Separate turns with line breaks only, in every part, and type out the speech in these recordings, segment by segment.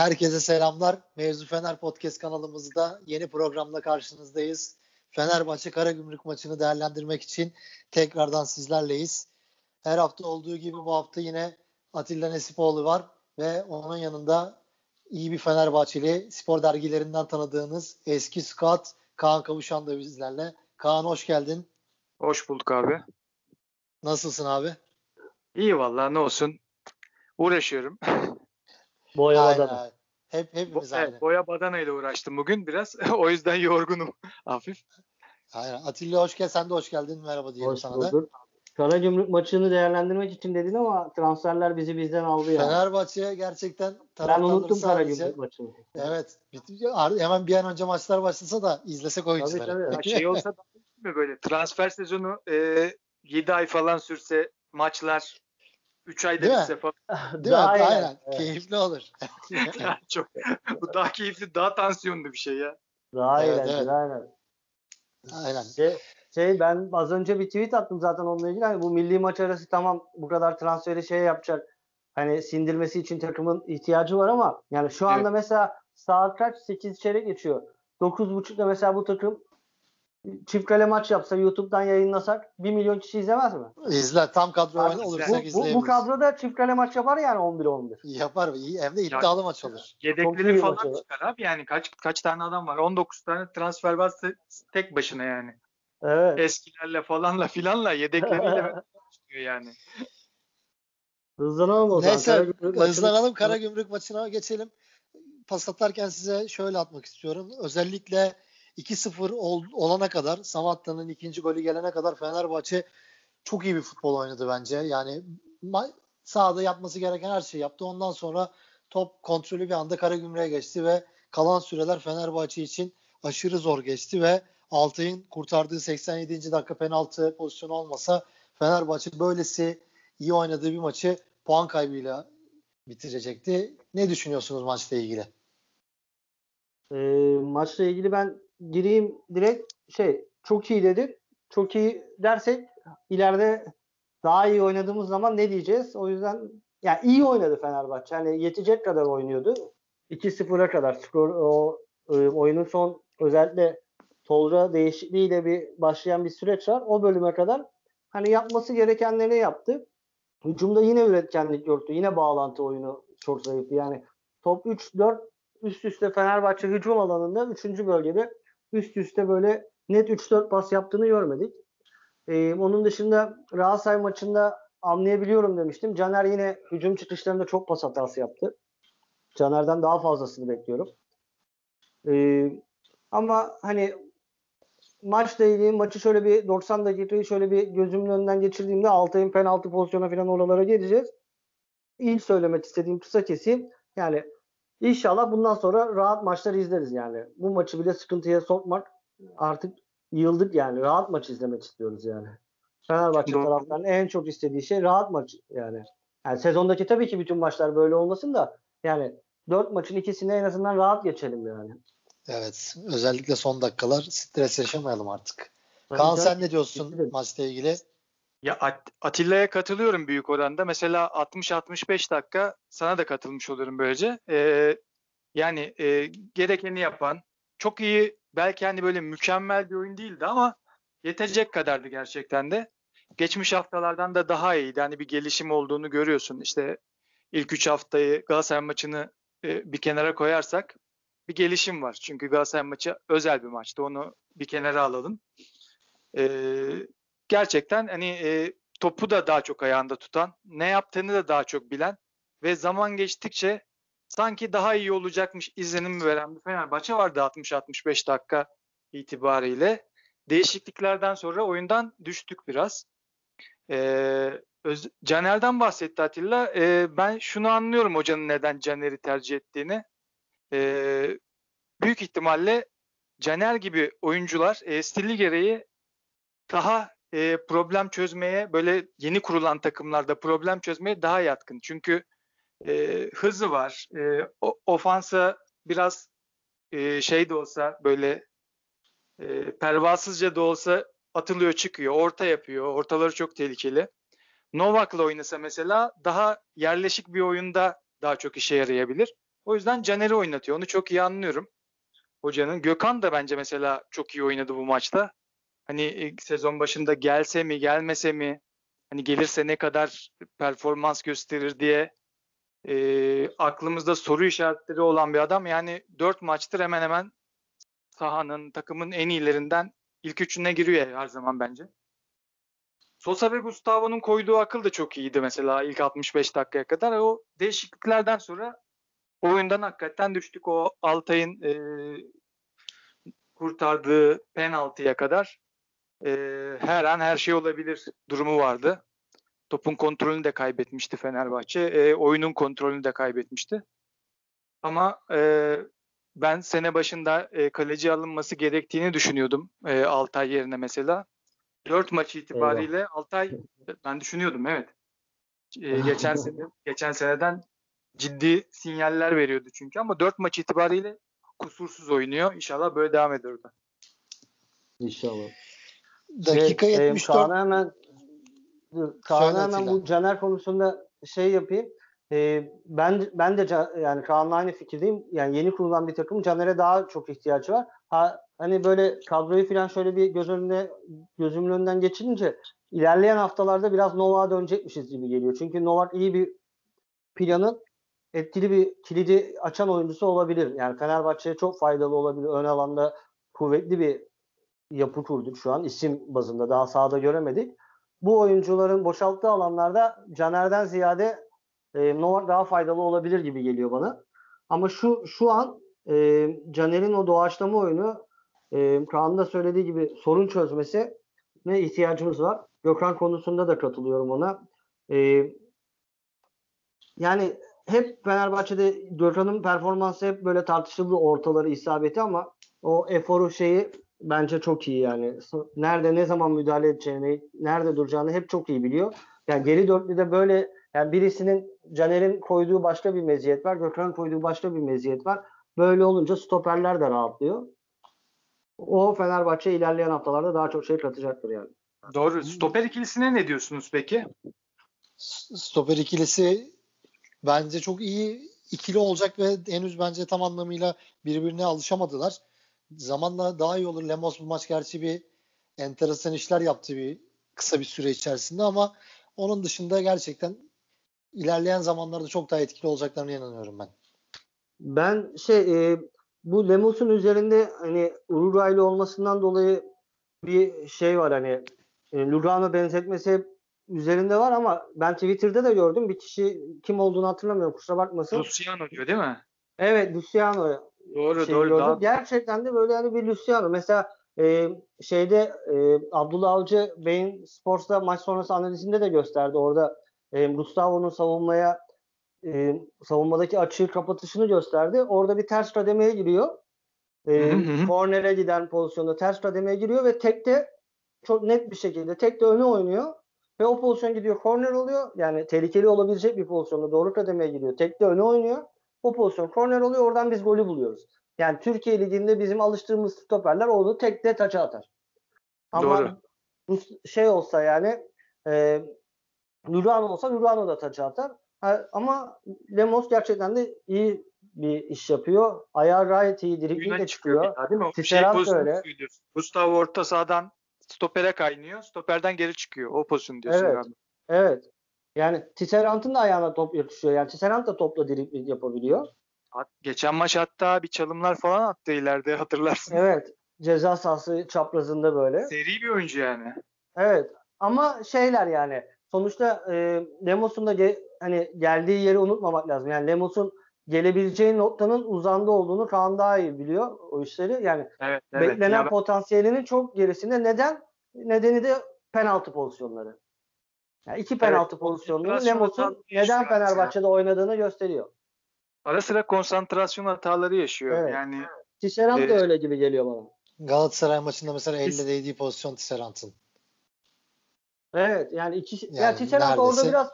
Herkese selamlar. Mevzu Fener Podcast kanalımızda yeni programla karşınızdayız. Fenerbahçe Karagümrük maçını değerlendirmek için tekrardan sizlerleyiz. Her hafta olduğu gibi bu hafta yine Atilla Nesipoğlu var ve onun yanında iyi bir Fenerbahçeli spor dergilerinden tanıdığınız eski scout Kaan Kavuşan da bizlerle. Kaan hoş geldin.
Hoş bulduk abi.
Nasılsın abi?
İyi vallahi ne olsun. Uğraşıyorum.
Boya badana.
Hep hepimiz
Bo-
aynı.
evet, boya badana ile uğraştım bugün biraz. o yüzden yorgunum hafif.
Aynen. Atilla hoş geldin. Sen de hoş geldin. Merhaba diyelim
Hoş
sana da.
bulduk. Karagümrük maçını değerlendirmek için dedin ama transferler bizi bizden aldı ya.
Fenerbahçe gerçekten
ben unuttum Karagümrük maçını.
Evet. Hemen bir an önce maçlar başlasa da izlesek
Tabii
oyuncuları.
tabii.
Ya şey olsa da mi böyle transfer sezonu e, 7 ay falan sürse maçlar 3 ayda
Değil mi?
bitse falan.
Değil
Daha
mi? Aynen.
Evet.
Keyifli olur.
çok bu daha keyifli, daha tansiyonlu bir şey ya.
Daha
Evet,
eğlenceli
evet.
aynen.
Aynen.
Şey, şey ben az önce bir tweet attım zaten onunla ilgili. Hani bu milli maç arası tamam bu kadar transferi şey yapacak. Hani sindirmesi için takımın ihtiyacı var ama yani şu anda
Evet.
mesela saat kaç? 8 çeyrek geçiyor. 9.30'da mesela bu takım çift kale maç yapsa YouTube'dan yayınlasak 1 milyon kişi izlemez mi?
İzler. Tam kadro oyunu
Bu,
olursak
bu, bu
izleyebiliriz.
kadroda çift kale maç yapar yani 11-11.
Yapar. İyi. Hem de iddialı maç olur.
Yedekleri falan
maç
çıkar abi. Yani kaç kaç tane adam var? 19 tane transfer varsa tek başına yani.
Evet.
Eskilerle falanla filanla yedekleriyle çıkıyor yani.
Hızlanalım o zaman.
Neyse hızlanalım. Karagümrük maçına geçelim. Pas atarken size şöyle atmak istiyorum. Özellikle 2-0 ol- olana kadar Samatta'nın ikinci golü gelene kadar Fenerbahçe çok iyi bir futbol oynadı bence. Yani sahada yapması gereken her şeyi yaptı. Ondan sonra top kontrolü bir anda Karagümrük'e geçti ve kalan süreler Fenerbahçe için aşırı zor geçti ve Altay'ın kurtardığı 87. dakika penaltı pozisyonu olmasa Fenerbahçe böylesi iyi oynadığı bir maçı puan kaybıyla bitirecekti. Ne düşünüyorsunuz maçla ilgili?
Ee, maçla ilgili ben gireyim direkt şey çok iyi dedik. Çok iyi dersek ileride daha iyi oynadığımız zaman ne diyeceğiz? O yüzden yani iyi oynadı Fenerbahçe. Yani yetecek kadar oynuyordu. 2-0'a kadar skor o e, oyunun son özellikle Tolga değişikliğiyle bir başlayan bir süreç var. O bölüme kadar hani yapması gerekenleri yaptı. Hücumda yine üretkenlik yoktu. Yine bağlantı oyunu çok zayıftı. Yani top 3-4 üst üste Fenerbahçe hücum alanında 3. bölgede üst üste böyle net 3-4 pas yaptığını görmedik. Ee, onun dışında Galatasaray maçında anlayabiliyorum demiştim. Caner yine hücum çıkışlarında çok pas hatası yaptı. Caner'den daha fazlasını bekliyorum. Ee, ama hani maçla ilgili maçı şöyle bir 90 dakikayı şöyle bir gözümün önünden geçirdiğimde Altay'ın penaltı pozisyona falan oralara geleceğiz. İlk söylemek istediğim kısa keseyim. Yani İnşallah bundan sonra rahat maçlar izleriz yani. Bu maçı bile sıkıntıya sokmak artık yıldık yani. Rahat maç izlemek istiyoruz yani. Fenerbahçe
Doğru.
taraftarının en çok istediği şey rahat maç yani. Yani sezondaki tabii ki bütün maçlar böyle olmasın da yani dört maçın ikisini en azından rahat geçelim yani.
Evet. Özellikle son dakikalar stres yaşamayalım artık. Kaan sen ne diyorsun maçla ilgili?
Ya At- Atilla'ya katılıyorum büyük oranda. Mesela 60-65 dakika sana da katılmış olurum böylece. Ee, yani e, gerekeni yapan, çok iyi belki hani böyle mükemmel bir oyun değildi ama yetecek kadardı gerçekten de. Geçmiş haftalardan da daha iyiydi. Hani bir gelişim olduğunu görüyorsun. İşte ilk 3 haftayı Galatasaray maçını e, bir kenara koyarsak bir gelişim var. Çünkü Galatasaray maçı özel bir maçtı. Onu bir kenara alalım. Ee, gerçekten hani e, topu da daha çok ayağında tutan, ne yaptığını da daha çok bilen ve zaman geçtikçe sanki daha iyi olacakmış izlenimi veren bir Fenerbahçe vardı 60-65 dakika itibariyle. Değişikliklerden sonra oyundan düştük biraz. Ee, Caner'den bahsetti Atilla. Ee, ben şunu anlıyorum hocanın neden Caner'i tercih ettiğini. Ee, büyük ihtimalle Caner gibi oyuncular e, stili gereği daha e, problem çözmeye böyle yeni kurulan takımlarda problem çözmeye daha yatkın. Çünkü e, hızı var. E, ofansa biraz e, şey de olsa böyle e, pervasızca da olsa atılıyor çıkıyor. Orta yapıyor. Ortaları çok tehlikeli. Novak'la oynasa mesela daha yerleşik bir oyunda daha çok işe yarayabilir. O yüzden Caner'i oynatıyor. Onu çok iyi anlıyorum. Hocanın. Gökhan da bence mesela çok iyi oynadı bu maçta. Hani ilk sezon başında gelse mi gelmese mi hani gelirse ne kadar performans gösterir diye e, aklımızda soru işaretleri olan bir adam. Yani 4 maçtır hemen hemen sahanın, takımın en iyilerinden ilk üçüne giriyor her zaman bence. Sosa ve Gustavo'nun koyduğu akıl da çok iyiydi mesela ilk 65 dakikaya kadar. O değişikliklerden sonra oyundan hakikaten düştük. O Altay'ın e, kurtardığı penaltıya kadar e, her an her şey olabilir durumu vardı. Topun kontrolünü de kaybetmişti Fenerbahçe. E, oyunun kontrolünü de kaybetmişti. Ama e, ben sene başında e, kaleci alınması gerektiğini düşünüyordum e, Altay yerine mesela. Dört maç itibariyle Eyvah. Altay ben düşünüyordum evet. E, geçen sene geçen seneden ciddi sinyaller veriyordu çünkü ama dört maç itibariyle kusursuz oynuyor. İnşallah böyle devam eder orada.
İnşallah.
Dakika şey, 74.
Kaan'a hemen Kaan'a hemen bu Caner konusunda şey yapayım. Ee, ben ben de yani Kaan'la aynı fikirdeyim. Yani yeni kurulan bir takım Caner'e daha çok ihtiyacı var. Ha hani böyle kadroyu falan şöyle bir göz önüne gözümün önünden geçirince ilerleyen haftalarda biraz Novak'a dönecekmişiz gibi geliyor. Çünkü Novak iyi bir planın etkili bir kilidi açan oyuncusu olabilir. Yani Fenerbahçe'ye çok faydalı olabilir. Ön alanda kuvvetli bir yapı kurduk şu an isim bazında. Daha sahada göremedik. Bu oyuncuların boşalttığı alanlarda Caner'den ziyade e, Novak daha faydalı olabilir gibi geliyor bana. Ama şu şu an e, Caner'in o doğaçlama oyunu e, Kaan'ın da söylediği gibi sorun çözmesi ne ihtiyacımız var. Gökhan konusunda da katılıyorum ona. E, yani hep Fenerbahçe'de Gökhan'ın performansı hep böyle tartışıldı ortaları isabeti ama o eforu şeyi bence çok iyi yani. Nerede ne zaman müdahale edeceğini, nerede duracağını hep çok iyi biliyor. Yani geri dörtlüde böyle yani birisinin Caner'in koyduğu başka bir meziyet var. Gökhan'ın koyduğu başka bir meziyet var. Böyle olunca stoperler de rahatlıyor. O Fenerbahçe ilerleyen haftalarda daha çok şey katacaktır yani.
Doğru. Stoper ikilisine ne diyorsunuz peki?
Stoper ikilisi bence çok iyi ikili olacak ve henüz bence tam anlamıyla birbirine alışamadılar. Zamanla daha iyi olur. Lemos bu maç gerçi bir enteresan işler yaptı bir kısa bir süre içerisinde ama onun dışında gerçekten ilerleyen zamanlarda çok daha etkili olacaklarına inanıyorum ben.
Ben şey e, bu Lemos'un üzerinde hani Uruguaylı olmasından dolayı bir şey var hani e, Lugano benzetmesi üzerinde var ama ben Twitter'da da gördüm. Bir kişi kim olduğunu hatırlamıyorum kusura bakmasın.
Luciano diyor değil mi?
Evet Luciano.
Doğru şey doğru. Gördüm. Daha...
Gerçekten de böyle hani bir Luciano. Mesela e, şeyde e, Abdullah Avcı Beyin Sports'ta maç sonrası analizinde de gösterdi. Orada e, Gustavo'nun savunmaya e, savunmadaki açığı kapatışını gösterdi. Orada bir ters kademeye giriyor. E, kornere giden pozisyonda ters kademeye giriyor ve tekte çok net bir şekilde tekte öne oynuyor. Ve o pozisyon gidiyor korner oluyor. Yani tehlikeli olabilecek bir pozisyonda doğru kademeye giriyor. Tekte öne oynuyor. O pozisyon korner oluyor. Oradan biz golü buluyoruz. Yani Türkiye Ligi'nde bizim alıştığımız stoperler onu tekte taça atar. Ama Doğru. bu şey olsa yani e, Lugano olsa Lugano da taça atar. Ha, ama Lemos gerçekten de iyi bir iş yapıyor. Ayağı gayet iyi. Driblingle çıkıyor. çıkıyor değil mi? Tisserand şey öyle.
Gustavo orta sahadan stopere kaynıyor. Stoperden geri çıkıyor. O pozisyon diyorsun
evet. Abi. Evet. Yani Tisserand'ın da ayağına top yakışıyor. Yani Tisserand da topla dribling yapabiliyor.
Geçen maç hatta bir çalımlar falan attı ileride hatırlarsın.
Evet. Ceza sahası çaprazında böyle.
Seri bir oyuncu yani.
Evet. Ama şeyler yani sonuçta e, Lemos'un da ge- hani geldiği yeri unutmamak lazım. Yani Lemos'un gelebileceği noktanın uzanda olduğunu Kaan daha iyi biliyor o işleri. Yani evet, evet. beklenen ya potansiyelinin çok gerisinde. Neden? Nedeni de penaltı pozisyonları. Yani iki penaltı evet, pozisyonları Lemos'un neden Fenerbahçe'de ya. oynadığını gösteriyor.
Ara sıra konsantrasyon hataları yaşıyor. Evet. Yani
Tisserand e, da öyle gibi geliyor bana.
Galatasaray maçında mesela elle değdiği pozisyon Tisserand'ın.
Evet yani iki yani, yani Tisserand orada biraz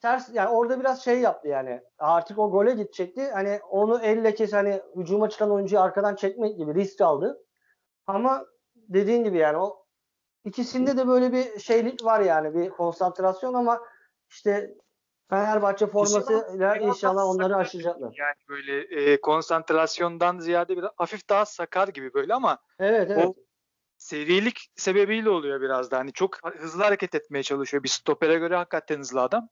ters yani orada biraz şey yaptı yani. Artık o gole gidecekti. Hani onu elle kes hani hücuma çıkan oyuncuyu arkadan çekmek gibi risk aldı. Ama dediğin gibi yani o ikisinde de böyle bir şeylik var yani bir konsantrasyon ama işte Fenerbahçe formasıyla inşallah onları aşacaklar.
Yani böyle e, konsantrasyondan ziyade bir hafif daha sakar gibi böyle ama
Evet evet.
o serilik sebebiyle oluyor biraz da. Hani çok hızlı hareket etmeye çalışıyor. Bir stopere göre hakikaten hızlı adam.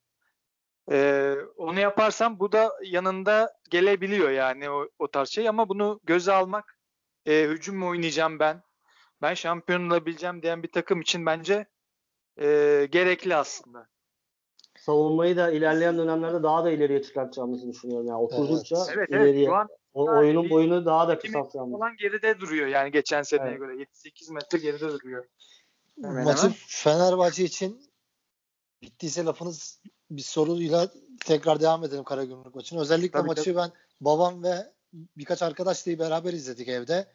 Ee, onu yaparsam bu da yanında gelebiliyor yani o, o tarz şey ama bunu göze almak e, hücum mu oynayacağım ben ben şampiyon olabileceğim diyen bir takım için bence e, gerekli aslında.
Savunmayı da ilerleyen dönemlerde daha da ileriye çıkartacağımızı düşünüyorum. Yani oturdukça
Evet evet
ileriye
şu an
o, oyunun boyunu daha da kısaltacağımız.
falan geride duruyor yani geçen seneye
Evet.
göre 7-8 metre geride duruyor. Hemen
Maçı
hemen.
Fenerbahçe için bittiyse lafınız bir soruyla tekrar devam edelim Karagümrük maçına. Özellikle
Tabii,
maçı ben babam ve birkaç arkadaşla beraber izledik evde.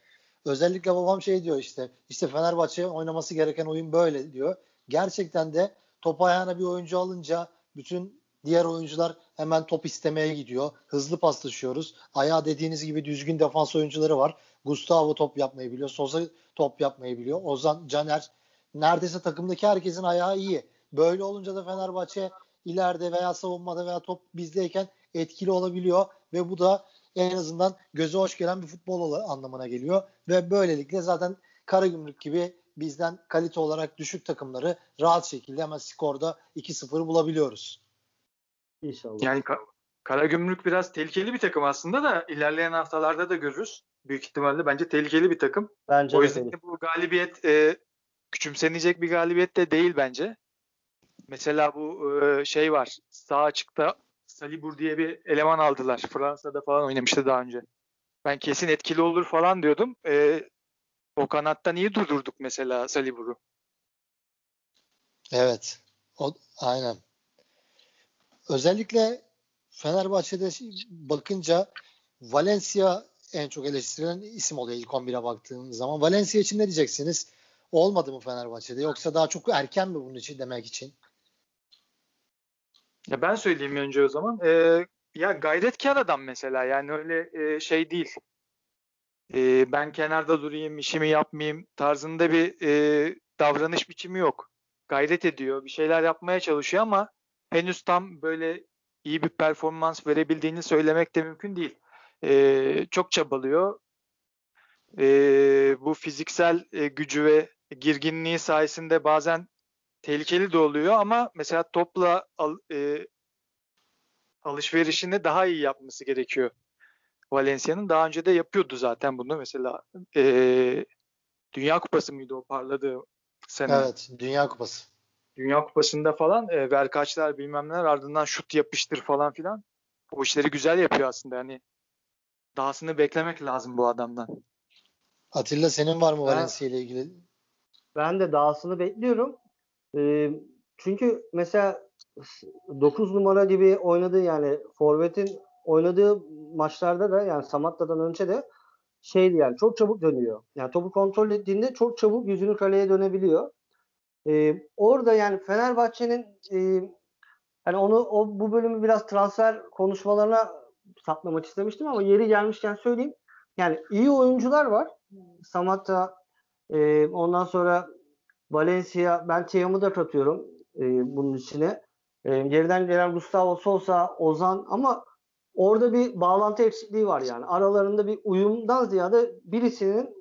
Özellikle babam şey diyor işte işte Fenerbahçe oynaması gereken oyun böyle diyor. Gerçekten de top ayağına bir oyuncu alınca bütün diğer oyuncular hemen top istemeye gidiyor. Hızlı paslaşıyoruz. Ayağı dediğiniz gibi düzgün defans oyuncuları var. Gustavo top yapmayı biliyor. Sosa top yapmayı biliyor. Ozan, Caner neredeyse takımdaki herkesin ayağı iyi. Böyle olunca da Fenerbahçe ileride veya savunmada veya top bizdeyken etkili olabiliyor ve bu da en azından göze hoş gelen bir futbol anlamına geliyor ve böylelikle zaten Karagümrük gibi bizden kalite olarak düşük takımları rahat şekilde hemen skorda 2-0 bulabiliyoruz.
İnşallah.
Yani Ka- Karagümrük biraz tehlikeli bir takım aslında da ilerleyen haftalarda da görürüz. Büyük ihtimalle bence tehlikeli bir takım.
Bence
O
de
yüzden bu galibiyet e, küçümsenecek bir galibiyet de değil bence. Mesela bu e, şey var. Sağ açıkta Salibur diye bir eleman aldılar. Fransa'da falan oynamıştı daha önce. Ben kesin etkili olur falan diyordum. E, o kanatta niye durdurduk mesela Salibur'u?
Evet. O, aynen. Özellikle Fenerbahçe'de bakınca Valencia en çok eleştirilen isim oluyor ilk 11'e baktığınız zaman. Valencia için ne diyeceksiniz? Olmadı mı Fenerbahçe'de? Yoksa daha çok erken mi bunun için demek için?
Ya ben söyleyeyim önce o zaman. Ee, ya gayretkar adam mesela yani öyle e, şey değil. Ee, ben kenarda durayım, işimi yapmayayım tarzında bir e, davranış biçimi yok. Gayret ediyor, bir şeyler yapmaya çalışıyor ama henüz tam böyle iyi bir performans verebildiğini söylemek de mümkün değil. Ee, çok çabalıyor. Ee, bu fiziksel e, gücü ve girginliği sayesinde bazen tehlikeli de oluyor ama mesela topla al- e, alışverişini daha iyi yapması gerekiyor. Valencia'nın daha önce de yapıyordu zaten bunu mesela e, Dünya Kupası mıydı o parladığı sene?
Evet. Dünya Kupası.
Dünya Kupası'nda falan e, verkaçlar bilmem neler ardından şut yapıştır falan filan. O işleri güzel yapıyor aslında yani. Dahasını beklemek lazım bu adamdan.
Atilla senin var mı Valencia ile ilgili?
Ben de dahasını bekliyorum. Çünkü mesela 9 numara gibi oynadığı yani Forvet'in oynadığı maçlarda da yani Samatta'dan önce de şeydi yani çok çabuk dönüyor. Yani topu kontrol ettiğinde çok çabuk yüzünü kaleye dönebiliyor. Ee, orada yani Fenerbahçe'nin e, hani onu o bu bölümü biraz transfer konuşmalarına saklamak istemiştim ama yeri gelmişken söyleyeyim. Yani iyi oyuncular var. Samatta e, ondan sonra Valencia ben Tiam'ı da katıyorum e, bunun içine. E, geriden gelen Gustavo Sousa, Ozan ama orada bir bağlantı eksikliği var yani. Aralarında bir uyumdan ziyade birisinin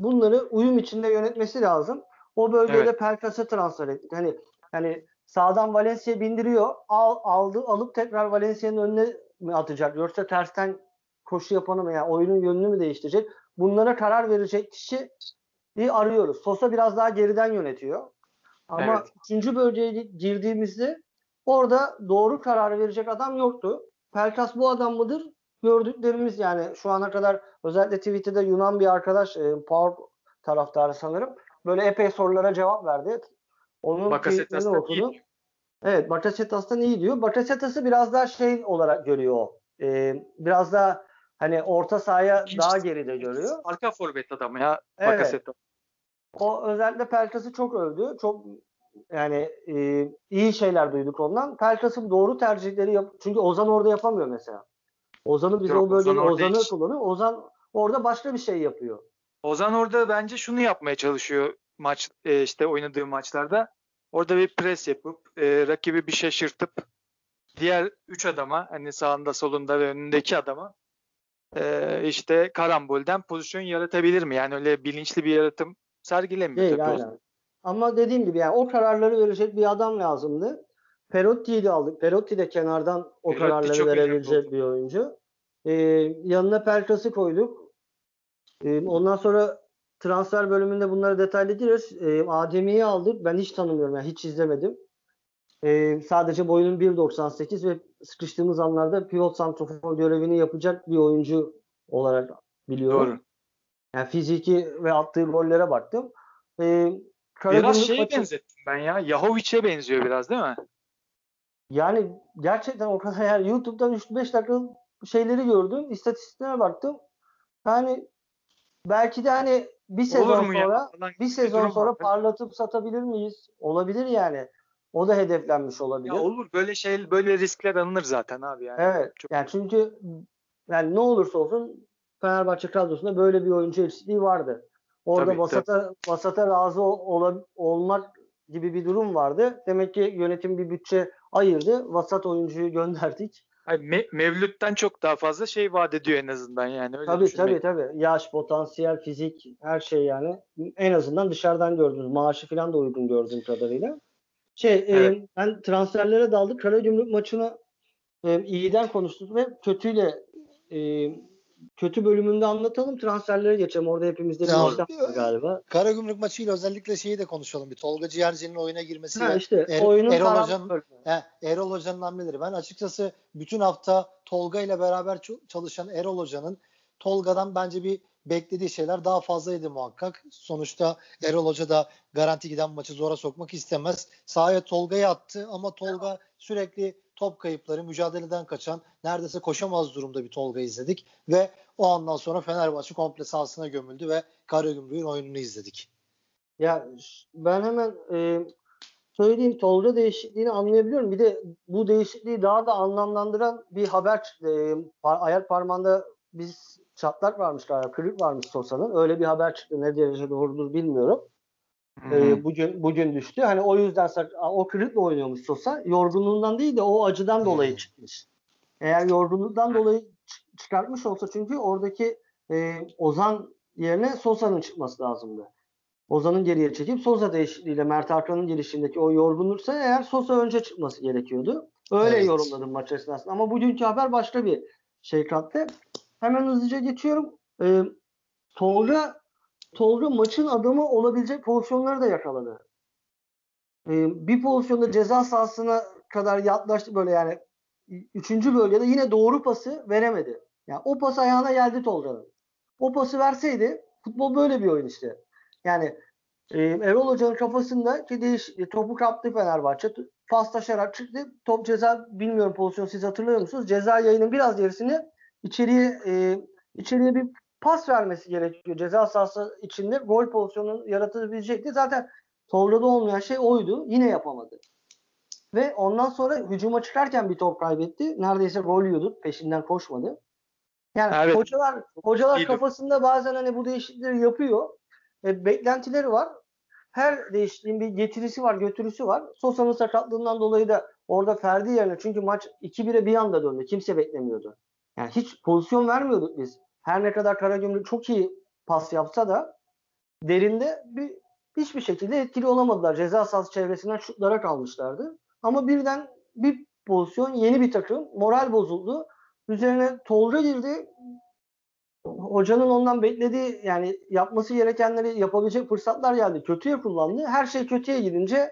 bunları uyum içinde yönetmesi lazım. O bölgede
Evet.
Pelkas'ı transfer ettik. Hani hani sağdan Valencia bindiriyor. Al, aldı alıp tekrar Valencia'nın önüne mi atacak? Yoksa tersten koşu yapanı mı? Yani oyunun yönünü mü değiştirecek? Bunlara karar verecek kişi arıyoruz. Sosa biraz daha geriden yönetiyor. Ama
Evet.
üçüncü bölgeye girdiğimizde orada doğru karar verecek adam yoktu. Pelkas bu adam mıdır? Gördüklerimiz yani şu ana kadar özellikle Twitter'da Yunan bir arkadaş e, Power taraftarı sanırım. Böyle epey sorulara cevap verdi. Onun
Bakasetas'tan iyi.
Evet Bakasetas'tan iyi diyor. Bakasetas'ı biraz daha şey olarak görüyor o. E, biraz daha hani orta sahaya
İkinci-
daha geride görüyor.
Arka forvet adamı ya
Evet.
Bakasetas.
O özellikle Pelkas'ı çok övdü. Çok yani e, iyi şeyler duyduk ondan. Pelkas'ın doğru tercihleri yap çünkü Ozan orada yapamıyor mesela. Ozan'ı biz
Yok,
o bölgede
Ozan
Ozan'ı
hiç-
kullanıyor. Ozan orada başka bir şey yapıyor.
Ozan orada bence şunu yapmaya çalışıyor maç e, işte oynadığı maçlarda. Orada bir pres yapıp e, rakibi bir şaşırtıp diğer 3 adama hani sağında solunda ve önündeki adama e, işte karambolden pozisyon yaratabilir mi? Yani öyle bilinçli bir yaratım sergilemiyor
Değil
tabii.
aynen. Ama dediğim gibi yani o kararları verecek bir adam lazımdı. Perotti'yi de aldık. Perotti de kenardan o
Perotti
kararları verebilecek bir oyuncu. Ee, yanına Pelkas'ı koyduk. Ee, ondan sonra transfer bölümünde bunları detaylı gireriz. Ee, Adem'iyi aldık. Ben hiç tanımıyorum. Yani hiç izlemedim. Ee, sadece boyunun 1.98 ve sıkıştığımız anlarda pivot santrofor görevini yapacak bir oyuncu olarak biliyorum.
Doğru.
Yani fiziki ve attığı gollere baktım. Ee,
Biraz şeye
maçı-
benzettim ben ya. Yahovic'e benziyor biraz değil mi?
Yani gerçekten o kadar yani YouTube'dan 3-5 dakika şeyleri gördüm. istatistiklere baktım. Yani belki de hani bir sezon
ya?
sonra
Falan
bir sezon sonra
var.
parlatıp satabilir miyiz? Olabilir yani. O da hedeflenmiş olabilir.
Ya olur böyle şey böyle riskler alınır zaten abi yani.
Evet.
Çok-
Yani çünkü yani ne olursa olsun Fenerbahçe kadrosunda böyle bir oyuncu eksikliği vardı. Orada
Tabii,
vasata, vasata razı ol- olmak gibi bir durum vardı. Demek ki yönetim bir bütçe ayırdı. Vasat oyuncuyu gönderdik.
Hayır, Me- Mevlüt'ten çok daha fazla şey vaat ediyor en azından yani. Öyle
Tabii
düşünmek.
tabii tabii. Yaş, potansiyel, fizik her şey yani. En azından dışarıdan gördünüz. Maaşı falan da uygun gördüğüm kadarıyla. Şey e,
Evet.
ben transferlere daldık. Karagümrük maçını e, iyiden konuştuk ve kötüyle e, kötü bölümünde anlatalım. Transferlere geçelim. Orada hepimizde bir var galiba.
Karagümrük maçıyla özellikle şeyi de konuşalım. Bir Tolga Ciğerci'nin oyuna girmesi
Ha işte
Er-
oyunun
Erol Hoca'nın. He, Erol Hoca'nın hamleleri. Ben açıkçası bütün hafta Tolga ile beraber çalışan Erol Hoca'nın Tolga'dan bence bir beklediği şeyler daha fazlaydı muhakkak. Sonuçta Erol Hoca da garanti giden maçı zora sokmak istemez. Sahaya Tolga'yı attı ama Tolga sürekli top kayıpları, mücadeleden kaçan, neredeyse koşamaz durumda bir Tolga izledik ve o andan sonra Fenerbahçe komple sahasına gömüldü ve Karagümrük'ün oyununu izledik.
Ya ben hemen e, söyleyeyim Tolga değişikliğini anlayabiliyorum. Bir de bu değişikliği daha da anlamlandıran bir haber. E, par- ayak parmağında biz çatlak varmış galiba. Kırık varmış Sosa'nın. Öyle bir haber çıktı. Ne derece doğrudur bilmiyorum. E, bugün bugün düştü. Hani o yüzden o kırıkla oynuyormuş Sosa. Yorgunluğundan değil de o acıdan dolayı çıkmış. Eğer yorgunluktan dolayı çı- çıkartmış olsa çünkü oradaki e, Ozan yerine Sosa'nın çıkması lazımdı. Ozan'ın geriye çekip Sosa değişikliğiyle Mert Hakan'ın girişindeki o yorgunluksa eğer Sosa önce çıkması gerekiyordu. Öyle
Evet.
yorumladım maç esnasında. Ama bugünkü haber başka bir şey kattı. Hemen hızlıca geçiyorum. Ee, Tolga Tolga maçın adamı olabilecek pozisyonları da yakaladı. Ee, bir pozisyonda ceza sahasına kadar yaklaştı böyle yani üçüncü bölgede yine doğru pası veremedi. Yani o pas ayağına geldi Tolga'nın. O pası verseydi futbol böyle bir oyun işte. Yani e, Erol Hoca'nın kafasında ki değiş, e, topu kaptı Fenerbahçe. Paslaşarak çıktı. Top ceza bilmiyorum pozisyon siz hatırlıyor musunuz? Ceza yayının biraz gerisini içeriye e, içeriye bir pas vermesi gerekiyor. Ceza sahası içinde gol pozisyonu yaratabilecekti. Zaten Tolga'da olmayan şey oydu. Yine yapamadı. Ve ondan sonra hücuma çıkarken bir top kaybetti. Neredeyse gol yiyordu. Peşinden koşmadı. Yani
Evet.
hocalar hocalar
İyiydi.
kafasında bazen hani bu değişiklikleri yapıyor. E, beklentileri var. Her değişikliğin bir getirisi var, götürüsü var. Sosa'nın sakatlığından dolayı da orada Ferdi yerine çünkü maç 2-1'e bir anda döndü. Kimse beklemiyordu. Yani hiç pozisyon vermiyorduk biz. Her ne kadar Karagümrük çok iyi pas yapsa da derinde bir hiçbir şekilde etkili olamadılar. Ceza sahası çevresinden şutlara kalmışlardı. Ama birden bir pozisyon yeni bir takım moral bozuldu. Üzerine Tolga girdi. Hocanın ondan beklediği yani yapması gerekenleri yapabilecek fırsatlar geldi. Kötüye kullandı. Her şey kötüye gidince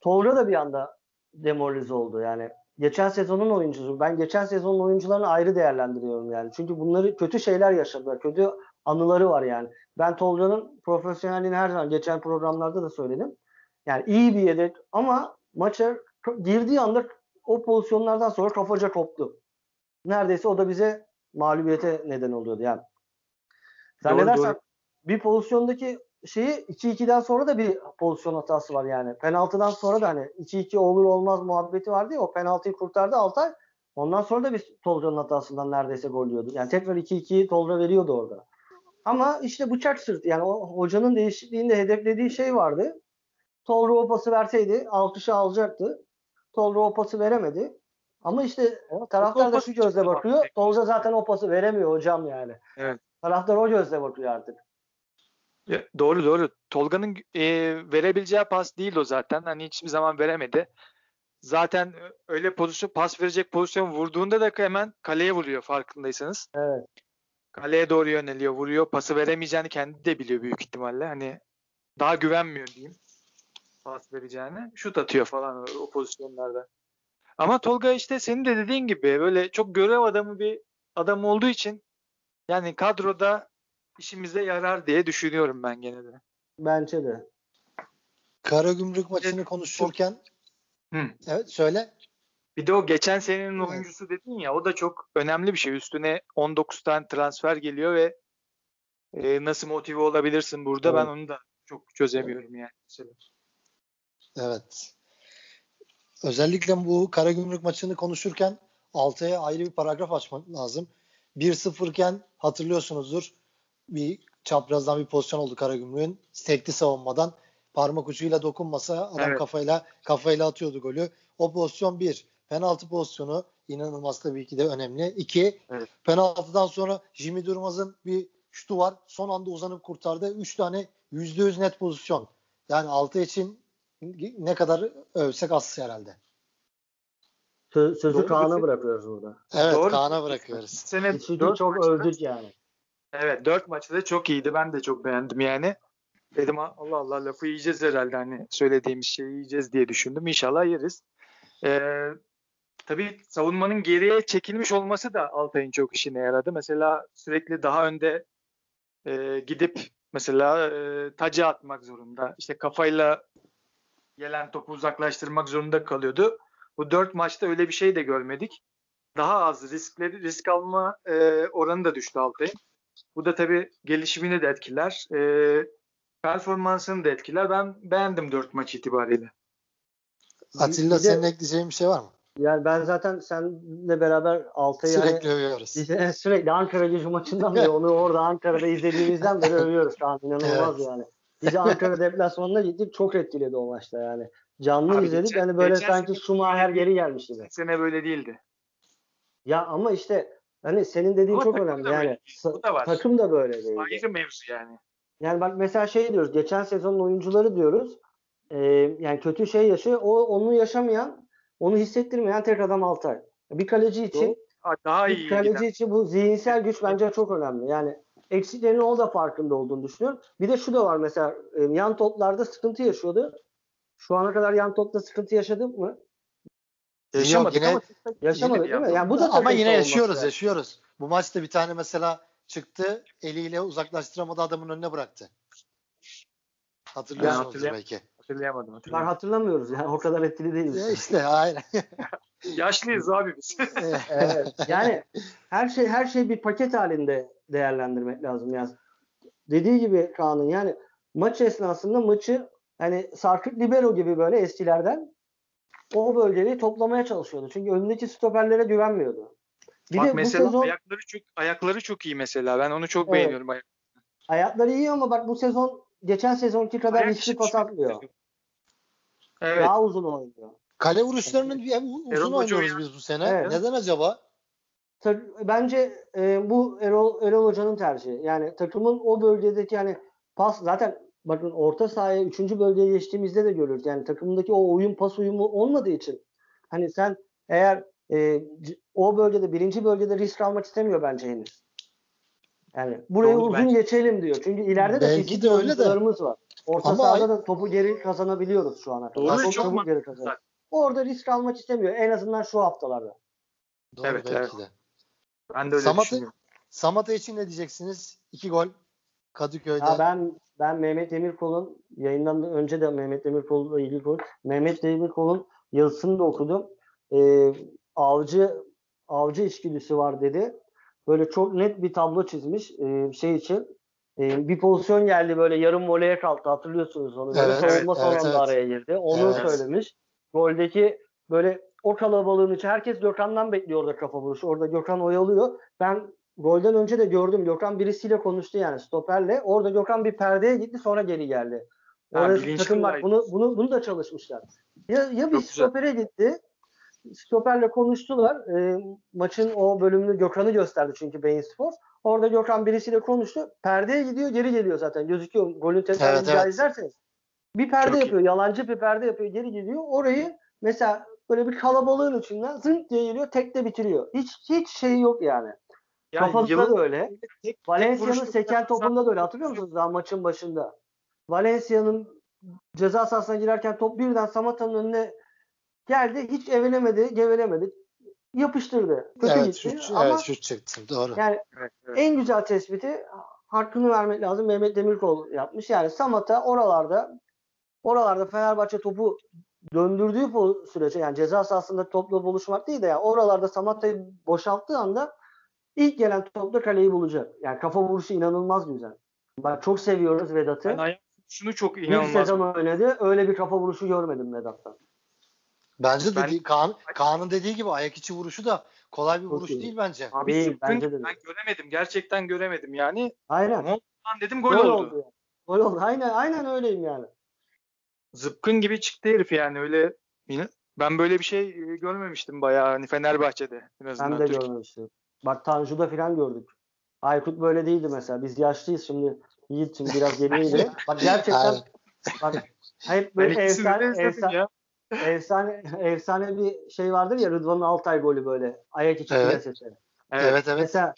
Tolga da bir anda demoralize oldu. Yani geçen sezonun oyuncusu. Ben geçen sezonun oyuncularını ayrı değerlendiriyorum yani. Çünkü bunları kötü şeyler yaşadılar. Kötü anıları var yani. Ben Tolga'nın profesyonelliğini her zaman geçen programlarda da söyledim. Yani iyi bir yedek ama maça girdiği anda o pozisyonlardan sonra kafaca koptu. Neredeyse o da bize mağlubiyete neden oluyordu yani. Zannedersem
doğru.
bir pozisyondaki şeyi 2-2'den sonra da bir pozisyon hatası var yani. Penaltıdan sonra da hani 2-2 olur olmaz muhabbeti vardı ya o penaltıyı kurtardı Altay. Ondan sonra da bir Tolga'nın hatasından neredeyse gol yiyordu. Yani tekrar 2-2'yi Tolga veriyordu orada. Ama işte bıçak sırtı yani o hocanın değişikliğinde hedeflediği şey vardı. Tolga o pası verseydi alkışı alacaktı. Tolga o pası veremedi. Ama işte taraftar da şu gözle bakıyor.
bak.
Tolga zaten o pası veremiyor hocam yani.
Evet.
Taraftar o gözle bakıyor artık.
Doğru doğru. Tolga'nın e, verebileceği pas değil o zaten. Hani hiçbir zaman veremedi. Zaten öyle pozisyon pas verecek pozisyon vurduğunda da hemen kaleye vuruyor farkındaysanız.
Evet.
Kaleye doğru yöneliyor, vuruyor. Pası veremeyeceğini kendi de biliyor büyük ihtimalle. Hani daha güvenmiyor diyeyim. Pas vereceğine. Şut atıyor falan o pozisyonlarda. Ama Tolga işte senin de dediğin gibi böyle çok görev adamı bir adam olduğu için yani kadroda işimize yarar diye düşünüyorum ben gene de.
Bence de.
Karagümrük maçını konuşurken
Hı.
evet söyle.
Bir de o geçen senenin
Evet.
oyuncusu dedin ya o da çok önemli bir şey. Üstüne 19 tane transfer geliyor ve e, nasıl motive olabilirsin burada ben
Evet.
onu da çok çözemiyorum yani. Mesela.
Evet. Özellikle bu Karagümrük maçını konuşurken Altay'a ayrı bir paragraf açmak lazım. 1-0 iken hatırlıyorsunuzdur bir çaprazdan bir pozisyon oldu Karagümrük'ün. Tekli savunmadan parmak ucuyla dokunmasa adam
Evet.
kafayla kafayla atıyordu golü. O pozisyon bir. Penaltı pozisyonu inanılmaz tabii ki de önemli. İki,
Evet.
penaltıdan sonra Jimmy Durmaz'ın bir şutu var. Son anda uzanıp kurtardı. Üç tane %100 net pozisyon. Yani Altay için ne kadar övsek az herhalde.
Sö- sözü
Doğru
Kaan'a bırakıyoruz burada.
Evet
Doğru.
Kaan'a bırakıyoruz.
Sene
çok övdük yani.
Evet 4 maçta da çok iyiydi. Ben de çok beğendim yani. Dedim Allah Allah lafı yiyeceğiz herhalde hani söylediğimiz şeyi yiyeceğiz diye düşündüm. İnşallah yeriz. Ee, tabii savunmanın geriye çekilmiş olması da Altay'ın çok işine yaradı. Mesela sürekli daha önde e, gidip mesela e, tacı atmak zorunda. İşte kafayla gelen topu uzaklaştırmak zorunda kalıyordu. Bu dört maçta öyle bir şey de görmedik. Daha az riskleri risk alma e, oranı da düştü Altay'ın. Bu da tabii gelişimini de etkiler. E, performansını da etkiler. Ben beğendim 4 maç itibariyle.
Atilla
Bir de-
senin ekleyeceğin bir şey var mı?
Yani ben zaten seninle beraber Altay'ı
Sürekli
hani,
övüyoruz.
sürekli Ankara gücü maçından beri onu orada Ankara'da izlediğimizden beri övüyoruz. Kaan inanılmaz
Evet.
yani. Biz Ankara deplasmanına gittik. Çok etkiledi o maçta yani. Canlı
Abi
izledik.
geçen-
hani böyle
geçen
sanki Schumacher geri gelmiş gibi.
Sene böyle değildi.
Ya ama işte hani senin dediğin
Ama
çok önemli. Yani.
Bu da var.
takım da böyle değil.
Ayrı mevzu yani.
Yani bak mesela şey diyoruz. Geçen sezonun oyuncuları diyoruz. e, yani kötü şey yaşıyor. O onu yaşamayan, onu hissettirmeyen tek adam Altay. Bir kaleci için
Doğru. Daha
bir
iyi
kaleci
giden.
için bu zihinsel güç bence çok önemli. Yani eksiklerinin o da farkında olduğunu düşünüyorum. Bir de şu da var mesela e, yan toplarda sıkıntı yaşıyordu. Şu ana kadar yan topta sıkıntı yaşadın mı?
Yaşamadık
yine-
ama
Yaşamadık
bir
değil mi? Yani bu da
Ama yine
savunması
yaşıyoruz,
yani.
yaşıyoruz. Bu maçta bir tane mesela çıktı, eliyle uzaklaştıramadı adamın önüne bıraktı. Hatırlıyorsunuz
hatırlayam-
belki.
Hatırlayamadım.
Ben
hatırlayamadım.
hatırlamıyoruz yani o kadar etkili
Ya
değiliz.
işte aynen.
Yaşlıyız abi biz.
evet. Yani her şey her şey bir paket halinde değerlendirmek lazım yani. Dediği gibi Kaan'ın yani maç esnasında maçı hani Sarkık Libero gibi böyle eskilerden o bölgeyi toplamaya çalışıyordu. Çünkü önündeki stoperlere güvenmiyordu. Bir
Bak
de bu
mesela
sezon
ayakları çok ayakları çok iyi mesela. Ben onu çok
Evet.
beğeniyorum. Ayak-
ayakları iyi ama bak bu sezon geçen sezonki kadar
Ayak
riskli pas atmıyor.
Evet.
Daha uzun oynuyor.
Kale vuruşlarının bir uzun
Erol
oynuyoruz biz bu sene.
Evet.
Neden acaba?
Bence e, bu Erol, Erol Hoca'nın tercihi. Yani takımın o bölgedeki yani pas zaten bakın orta sahaya 3. bölgeye geçtiğimizde de görürüz. Yani takımdaki o oyun pas uyumu olmadığı için hani sen eğer e, o bölgede birinci bölgede risk almak istemiyor bence henüz. Yani burayı
Doğru,
uzun
bence.
geçelim diyor. Çünkü ileride de
Belki de öyle de.
var. Orta
Ama
sahada
ay-
da topu geri kazanabiliyoruz şu ana kadar.
Doğru,
çok
çok mantıklı
geri kazanıyoruz. Orada risk almak istemiyor. En azından şu haftalarda.
Doğru
Evet,
belki
evet.
de.
Ben de öyle
Samat'ı-
düşünüyorum.
Samata için ne diyeceksiniz? İki gol Kadıköy'de.
Ya ben ben Mehmet Demirkol'un yayından da önce de Mehmet Demirkol'la ilgili konu. Mehmet Demirkol'un yazısını da okudum. Ee, avcı avcı içgüdüsü var dedi. Böyle çok net bir tablo çizmiş ee, şey için. Ee, bir pozisyon geldi böyle yarım voleye kalktı hatırlıyorsunuz onu. Böyle
Evet,
savunma
evet, evet.
araya girdi. Onu
Evet.
söylemiş. Goldeki böyle o kalabalığın içi herkes Gökhan'dan bekliyor orada kafa vuruşu. Orada Gökhan oyalıyor. Ben golden önce de gördüm. Gökhan birisiyle konuştu yani stoperle. Orada Gökhan bir perdeye gitti sonra geri geldi.
Bilinçli
takım bak
olaydı.
bunu bunu bunu da çalışmışlar. Ya ya bir
Çok güzel.
stopere gitti stoperle konuştular. E, maçın o bölümünü Gökhan'ı gösterdi çünkü Beyin Sports. Orada Gökhan birisiyle konuştu. Perdeye gidiyor geri geliyor zaten. Gözüküyor. Golün tekrarını
Evet,
bir
evet.
izlerseniz. Bir perde
Çok iyi.
yapıyor. Yalancı bir perde yapıyor. Geri geliyor. Orayı mesela böyle bir kalabalığın içinden zınk diye geliyor. Tekte bitiriyor. Hiç hiç şey yok yani.
Yani
Kafasında
yılın
da öyle. Valencia'nın seken topunda da öyle. Hatırlıyor musunuz daha maçın başında? Valencia'nın ceza sahasına girerken top birden Samatta'nın önüne geldi. Hiç evelemedi, gevelemedi. Yapıştırdı. Kötü
Evet,
gitti.
şut,
Ama
evet şut çektim. Doğru.
yani
Evet, evet.
en güzel tespiti hakkını vermek lazım. Mehmet Demirkol yapmış. Yani Samat'a oralarda oralarda Fenerbahçe topu döndürdüğü sürece yani ceza sahasında topla buluşmak değil de yani oralarda Samatta'yı boşalttığı anda ilk gelen topta kaleyi bulacak. Yani kafa vuruşu inanılmaz güzel. Bak çok seviyoruz Vedat'ı.
Ben ayak şunu çok
Bir
inanılmaz.
sezon oynadı. Öyle bir kafa vuruşu görmedim Vedat'tan.
Bence
Ben-
dediği, Kaan, Kaan'ın dediği gibi ayak içi vuruşu da kolay bir vuruş
iyi.
değil bence.
Abi
Değil, bence de
ben göremedim. Gerçekten göremedim yani.
Aynen.
Ama lan dedim gol,
Gol
oldu.
oldu. yani. Gol oldu. Aynen aynen öyleyim yani.
Zıpkın gibi çıktı herif yani öyle. Ben böyle bir şey e, görmemiştim bayağı hani Fenerbahçe'de en azından.
Ben de
Türkiye-
görmemiştim. Bak Tanju'da falan gördük. Aykut böyle değildi mesela. Biz yaşlıyız şimdi. Yiğit şimdi biraz geriydi. Bak gerçekten bak hep böyle efsane, efsane,
ya.
efsane, efsane bir şey vardır ya Rıdvan'ın Altay golü böyle. Ayak içi
Evet.
plasesi.
Evet.
Evet evet.
Mesela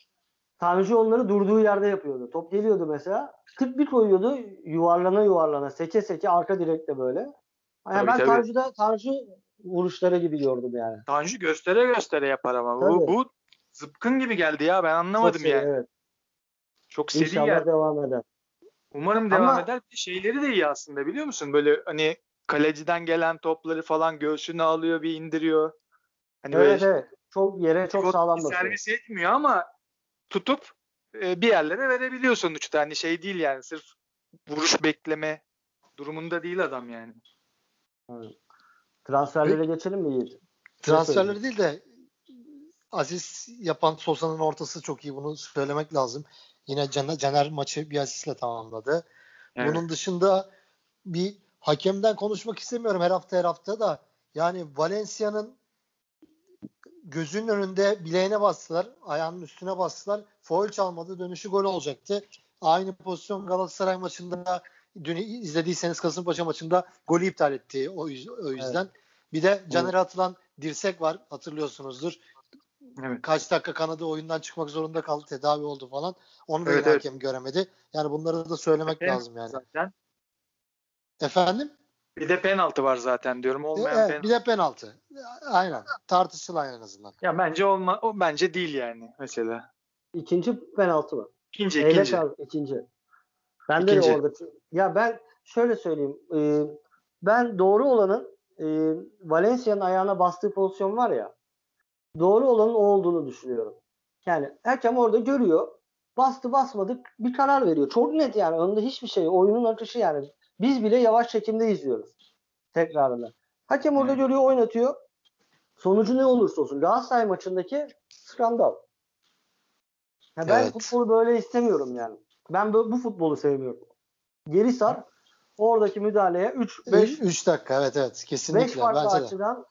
Tanju onları durduğu yerde yapıyordu. Top geliyordu mesela. Tık bir koyuyordu. Yuvarlana yuvarlana. Seke seke arka direkte böyle. Yani
Tabii,
ben
tabii.
Tanju'da Tanju vuruşları gibi gördüm yani.
Tanju göstere göstere yapar ama. Bu,
Tabii.
bu zıpkın gibi geldi ya. Ben anlamadım
Çok şey,
yani.
Evet.
Çok seri
İnşallah
geldi.
devam eder.
Umarım devam
Ama-
eder. Bir Şeyleri de iyi aslında biliyor musun? Böyle hani kaleciden gelen topları falan göğsüne alıyor bir indiriyor. Hani
Evet
böyle
evet. Çok yere çok sağlam basıyor.
servis etmiyor ama tutup e, bir yerlere verebiliyor sonuçta. Hani şey değil yani sırf vuruş bekleme durumunda değil adam yani.
Transferlere geçelim mi Yiğit?
Transferleri değil de asist yapan Sosa'nın ortası çok iyi. Bunu söylemek lazım. Yine Caner, Caner maçı bir asistle tamamladı.
Evet.
Bunun dışında bir hakemden konuşmak istemiyorum her hafta her hafta da. Yani Valencia'nın gözünün önünde bileğine bastılar. Ayağının üstüne bastılar. Foul çalmadı. Dönüşü gol olacaktı. Aynı pozisyon Galatasaray maçında dün izlediyseniz Kasımpaşa maçında golü iptal etti o, yüz- o yüzden. Bir de Caner'e atılan dirsek var hatırlıyorsunuzdur.
Evet.
Kaç dakika kanadı oyundan çıkmak zorunda kaldı. Tedavi oldu falan. Onu da
Evet, evet.
hakem göremedi. Yani bunları da söylemek
Pen-
lazım yani.
Zaten.
Efendim?
Bir de penaltı var zaten diyorum. Olmayan
Evet,
penaltı.
bir de penaltı. Aynen. Tartışılan en azından.
Ya bence olma o bence değil yani mesela.
İkinci penaltı mı?
İkinci
Eyle
ikinci.
ikinci. Ben de
İkinci.
orada. Ya ben şöyle söyleyeyim. e, ben doğru olanın e, Valencia'nın ayağına bastığı pozisyon var ya. Doğru olanın o olduğunu düşünüyorum. Yani hakem orada görüyor. Bastı basmadı bir karar veriyor. Çok net yani. Önünde hiçbir şey. Oyunun akışı yani. Biz bile yavaş çekimde izliyoruz. Tekrarını. Hakem orada
Hmm.
görüyor oynatıyor. Sonucu ne olursa olsun. Galatasaray maçındaki skandal. Ya ben
Evet.
futbolu böyle istemiyorum yani. Ben bu, bu futbolu sevmiyorum. Geri sar. Oradaki müdahaleye 3 5
3 dakika evet evet.
5
Kesinlikle.
farklı
Bence de.
açıdan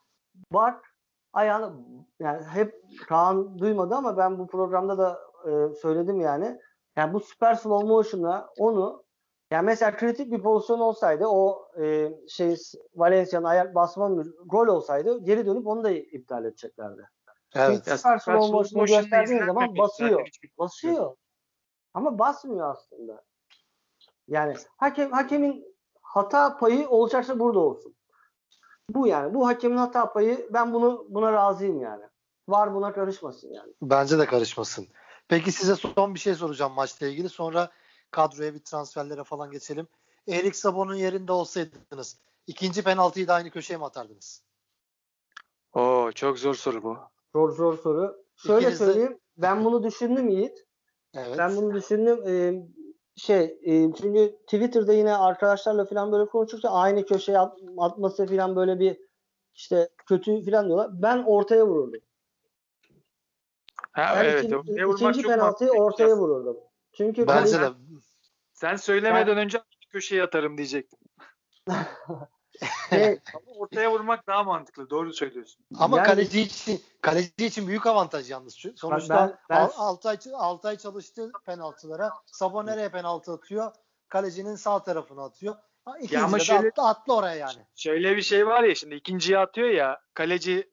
bak ayağını yani hep Kaan duymadı ama ben bu programda da e, söyledim yani. Yani bu süper slow motion'la onu yani mesela kritik bir pozisyon olsaydı o e, şey Valencia'nın ayak basma gol olsaydı geri dönüp onu da iptal edeceklerdi.
Evet.
Çünkü süper slow motion'u gösterdiğin zaman basıyor. Basıyor. Ama basmıyor aslında. Yani hakem hakemin hata payı olacaksa burada olsun. Bu yani. Bu hakemin hata payı ben bunu buna razıyım yani. Var buna karışmasın yani.
Bence de karışmasın. Peki size son bir şey soracağım maçla ilgili. Sonra kadroya bir transferlere falan geçelim. Erik Sabon'un yerinde olsaydınız ikinci penaltıyı da aynı köşeye mi atardınız?
Oo çok zor soru bu.
Zor zor soru. Şöyle
İkiniz de-
söyleyeyim. Ben bunu düşündüm Yiğit.
Evet.
Ben bunu düşündüm. Ee, şey e, çünkü Twitter'da yine arkadaşlarla falan böyle konuşurken aynı köşeye at- atması falan böyle bir işte kötü falan diyorlar. Ben ortaya vururdum.
Ha,
Ben
evet.
ikinci, ikinci penaltıyı ortaya vururdum. Çünkü
Bence de.
Sen söylemeden önce köşeye atarım diyecektim.
Şey,
Ama ortaya vurmak daha mantıklı. Doğru söylüyorsun.
Ama
Yani-
kaleci için kaleci için büyük avantaj yalnız. Şu- Sonuçta
ben- ben-
6 ay 6 ay çalıştı penaltılara. Sabo nereye penaltı atıyor? Kalecinin sağ tarafına atıyor. İkinci
Ya ama
de
şöyle-
attı, attı oraya yani.
Şöyle bir şey var ya şimdi ikinciye atıyor ya kaleci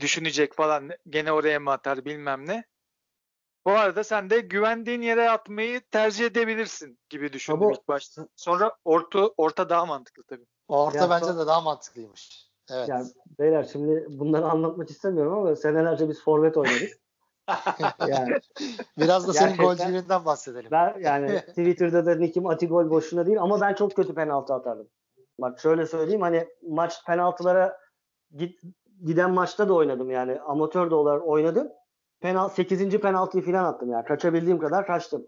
düşünecek falan gene oraya mı atar bilmem ne. Bu arada sen de güvendiğin yere atmayı tercih edebilirsin gibi düşündüm ilk başta. Sonra orta orta daha mantıklı tabii.
Orta
Ya,
bence de daha mantıklıymış. Evet.
yani beyler şimdi bunları anlatmak istemiyorum ama senelerce biz forvet oynadık. yani
Biraz da senin golcülüğünden bahsedelim.
ben yani Twitter'da da nickim Atigol boşuna değil ama ben çok kötü penaltı atardım. Bak şöyle söyleyeyim hani maç penaltılara git, giden maçta da oynadım yani amatör de olarak oynadım. Penal 8. penaltıyı falan attım yani kaçabildiğim kadar kaçtım.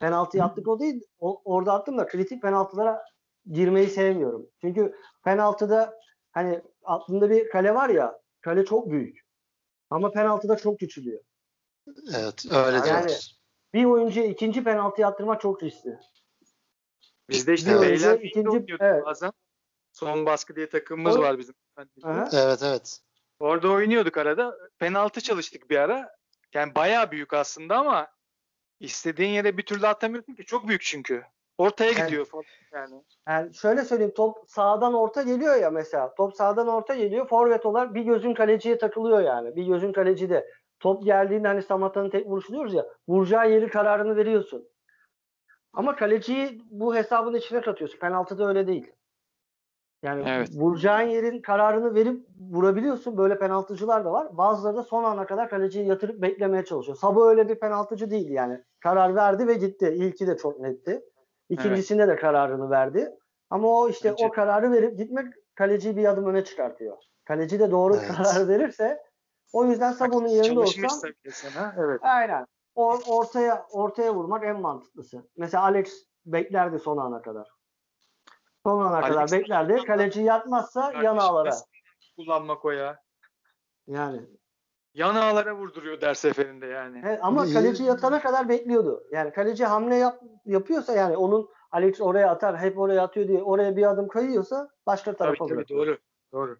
Penaltıyı attık o değil. O, orada attım da kritik penaltılara girmeyi sevmiyorum. Çünkü penaltıda hani aklında bir kale var ya kale çok büyük. Ama penaltıda çok küçülüyor.
Evet, öyle
Yani-
diyoruz.
Bir oyuncuya ikinci penaltıyı attırmak çok riskli.
Bizde işte
Bir
beyler
ikinci- evet.
bazen. Son baskı diye takımımız
O-
var bizim.
Aha.
Evet, evet.
Orada oynuyorduk arada. Penaltı çalıştık bir ara. Yani bayağı büyük aslında ama istediğin yere bir türlü atamıyorsun ki. Çok büyük çünkü. Ortaya
Evet.
gidiyor falan yani.
Yani şöyle söyleyeyim top sağdan orta geliyor ya mesela. Top sağdan orta geliyor. Forvet olarak bir gözün kaleciye takılıyor yani. Bir gözün kalecide. Top geldiğinde hani Samatta'nın tek vuruşu diyoruz ya. Vuracağı yeri kararını veriyorsun. Ama kaleciyi bu hesabın içine katıyorsun. Penaltıda öyle değil. Yani
Evet.
vuracağın yerin kararını verip vurabiliyorsun. Böyle penaltıcılar da var. Bazıları da son ana kadar kaleciyi yatırıp beklemeye çalışıyor. Sabo öyle bir penaltıcı değil yani. Karar verdi ve gitti. İlki de çok netti. İkincisinde de kararını verdi. Ama o işte
Bence-
o kararı verip gitmek kaleciyi bir adım öne çıkartıyor. Kaleci de doğru
Evet.
karar verirse o yüzden Sabo'nun yerinde olsam
sana. Evet.
aynen. O, ortaya ortaya vurmak en mantıklısı. Mesela Alex beklerdi son ana kadar. Son ana
Alex-
kadar beklerdi. Kaleci yatmazsa yan ağlara.
Kullanmak o ya.
Yani.
Yan ağlara vurduruyor der seferinde yani.
He, ama
İyi.
kaleci yatana kadar bekliyordu. Yani kaleci hamle yap, yapıyorsa yani onun Alex oraya atar, hep oraya atıyor diye oraya bir adım kayıyorsa başka
Tabii
tarafa
tabii
bırakıyor.
doğru. Doğru.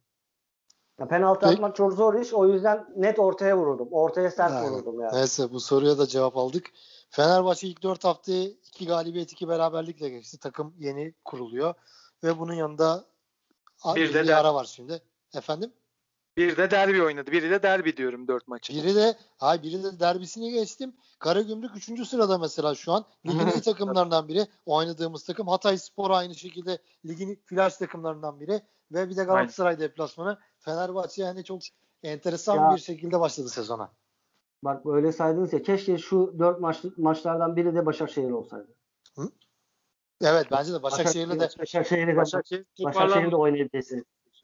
Ya penaltı
Peki.
atmak çok zor iş. O yüzden net ortaya vururdum. Ortaya sert
Aynen.
vururdum yani.
Neyse bu soruya da cevap aldık. Fenerbahçe ilk 4 haftayı 2 galibiyet 2 beraberlikle geçti. Takım yeni kuruluyor. Ve bunun yanında
Bir de
bir ara var şimdi. Efendim?
Bir de derbi oynadı. Biri de derbi diyorum dört maçı.
Biri de hay biri de derbisini geçtim. Karagümrük 3. sırada mesela şu an. Ligin iyi takımlarından biri. Oynadığımız takım. Hatay Spor aynı şekilde ligin flash takımlarından biri. Ve bir de Galatasaray deplasmanı. Fenerbahçe yani çok enteresan
Ya-
bir şekilde başladı sezona.
Bak böyle saydınız ya keşke şu dört maçlık maçlardan biri de Başakşehir olsaydı.
Evet bence de Başakşehir'le de
Başakşehir'le de,
Başakşehir
Başakşehir'de
toparlandı.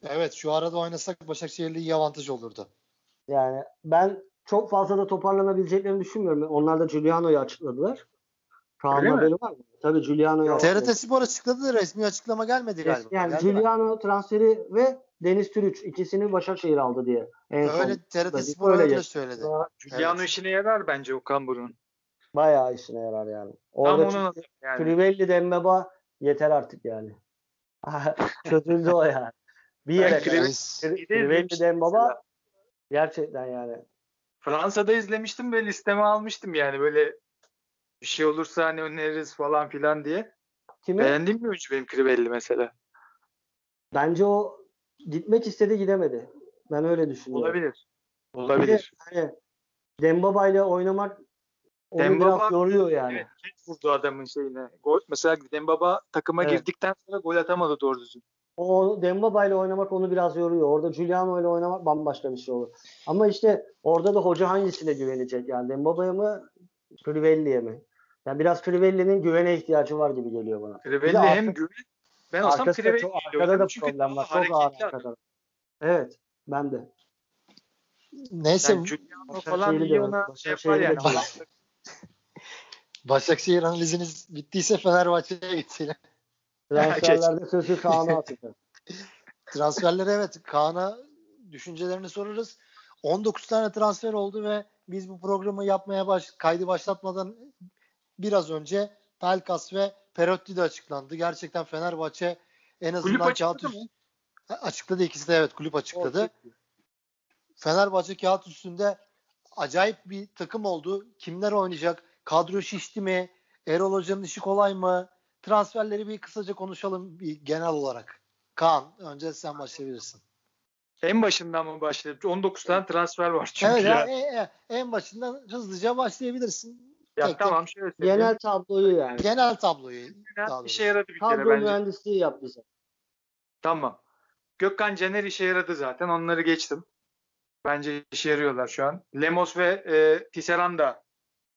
Evet şu arada oynasak Başakşehir'le iyi avantaj olurdu.
Yani ben çok fazla da toparlanabileceklerini düşünmüyorum. Onlar da Giuliano'yu açıkladılar.
Öyle mi?
haberi var mı? Tabii Giuliano'yu.
TRT Spor açıkladı da resmi açıklama gelmedi galiba.
Yani
Geldi mi?
Giuliano transferi ve Deniz Türüç ikisini Başakşehir aldı diye. En son
Öyle TRT
Öyle
Spor öyle
geçti.
söyledi.
Giuliano
Evet.
işine yarar bence Okan Burun.
Bayağı işine yarar yani.
Tam
Orada
onun
çünkü
yani.
Crivelli Dembaba yeter artık yani. Çözüldü o yani. Bir yere kadar. Dembaba gerçekten yani.
Fransa'da izlemiştim ve listeme almıştım yani böyle bir şey olursa hani öneririz falan filan diye.
Kimi?
Beğendiğim bir oyuncu benim Crivelli mesela.
Bence o gitmek istedi gidemedi. Ben öyle düşünüyorum.
Olabilir. Olabilir.
hani Dembaba ile oynamak onu
Dembaba-
biraz yoruyor yani.
Evet, vurdu adamın şeyine. Gol, mesela Dembaba takıma
Evet.
girdikten sonra gol atamadı doğru düzgün.
O Dembaba ile oynamak onu biraz yoruyor. Orada Giuliano ile oynamak bambaşka bir şey olur. Ama işte orada da hoca hangisine güvenecek yani Dembaba'ya mı Crivelli'ye mi? Yani biraz Crivelli'nin güvene ihtiyacı var gibi geliyor bana.
Crivelli hem güven ben olsam
Arkasında
Crivelli
çok,
diyorum.
arkada da
Çünkü
problem var. Çok ağır arkada. Evet. Ben de.
Neyse
Yani Giuliano falan iyi ona şey yapar yani.
Başakşehir analiziniz bittiyse Fenerbahçe'ye geçelim.
Transferlerde sözü Kaan'a atacağım.
Transferlere evet Kaan'a düşüncelerini sorarız. 19 tane transfer oldu ve biz bu programı yapmaya baş, kaydı başlatmadan biraz önce Pelkas ve Perotti de açıklandı. Gerçekten Fenerbahçe en
Kulüp
azından kağıt
açıkladı
üst,
mı?
Açıkladı ikisi de evet kulüp açıkladı. Fenerbahçe kağıt üstünde acayip bir takım oldu. Kimler oynayacak? Kadro şişti mi? Erol Hoca'nın işi kolay mı? Transferleri bir kısaca konuşalım bir genel olarak. Kaan önce sen başlayabilirsin.
En başından mı başlayıp 19 tane transfer var çünkü
evet,
ya.
En, en, başından hızlıca başlayabilirsin.
Ya
tek
tamam şöyle söyleyeyim.
Genel tabloyu yani.
Genel tabloyu.
Genel işe yaradı bir kere
Kadro
bence.
mühendisliği yap bize.
Tamam. Gökhan Caner işe yaradı zaten. Onları geçtim. Bence işe yarıyorlar şu an. Lemos ve e, Tisserand da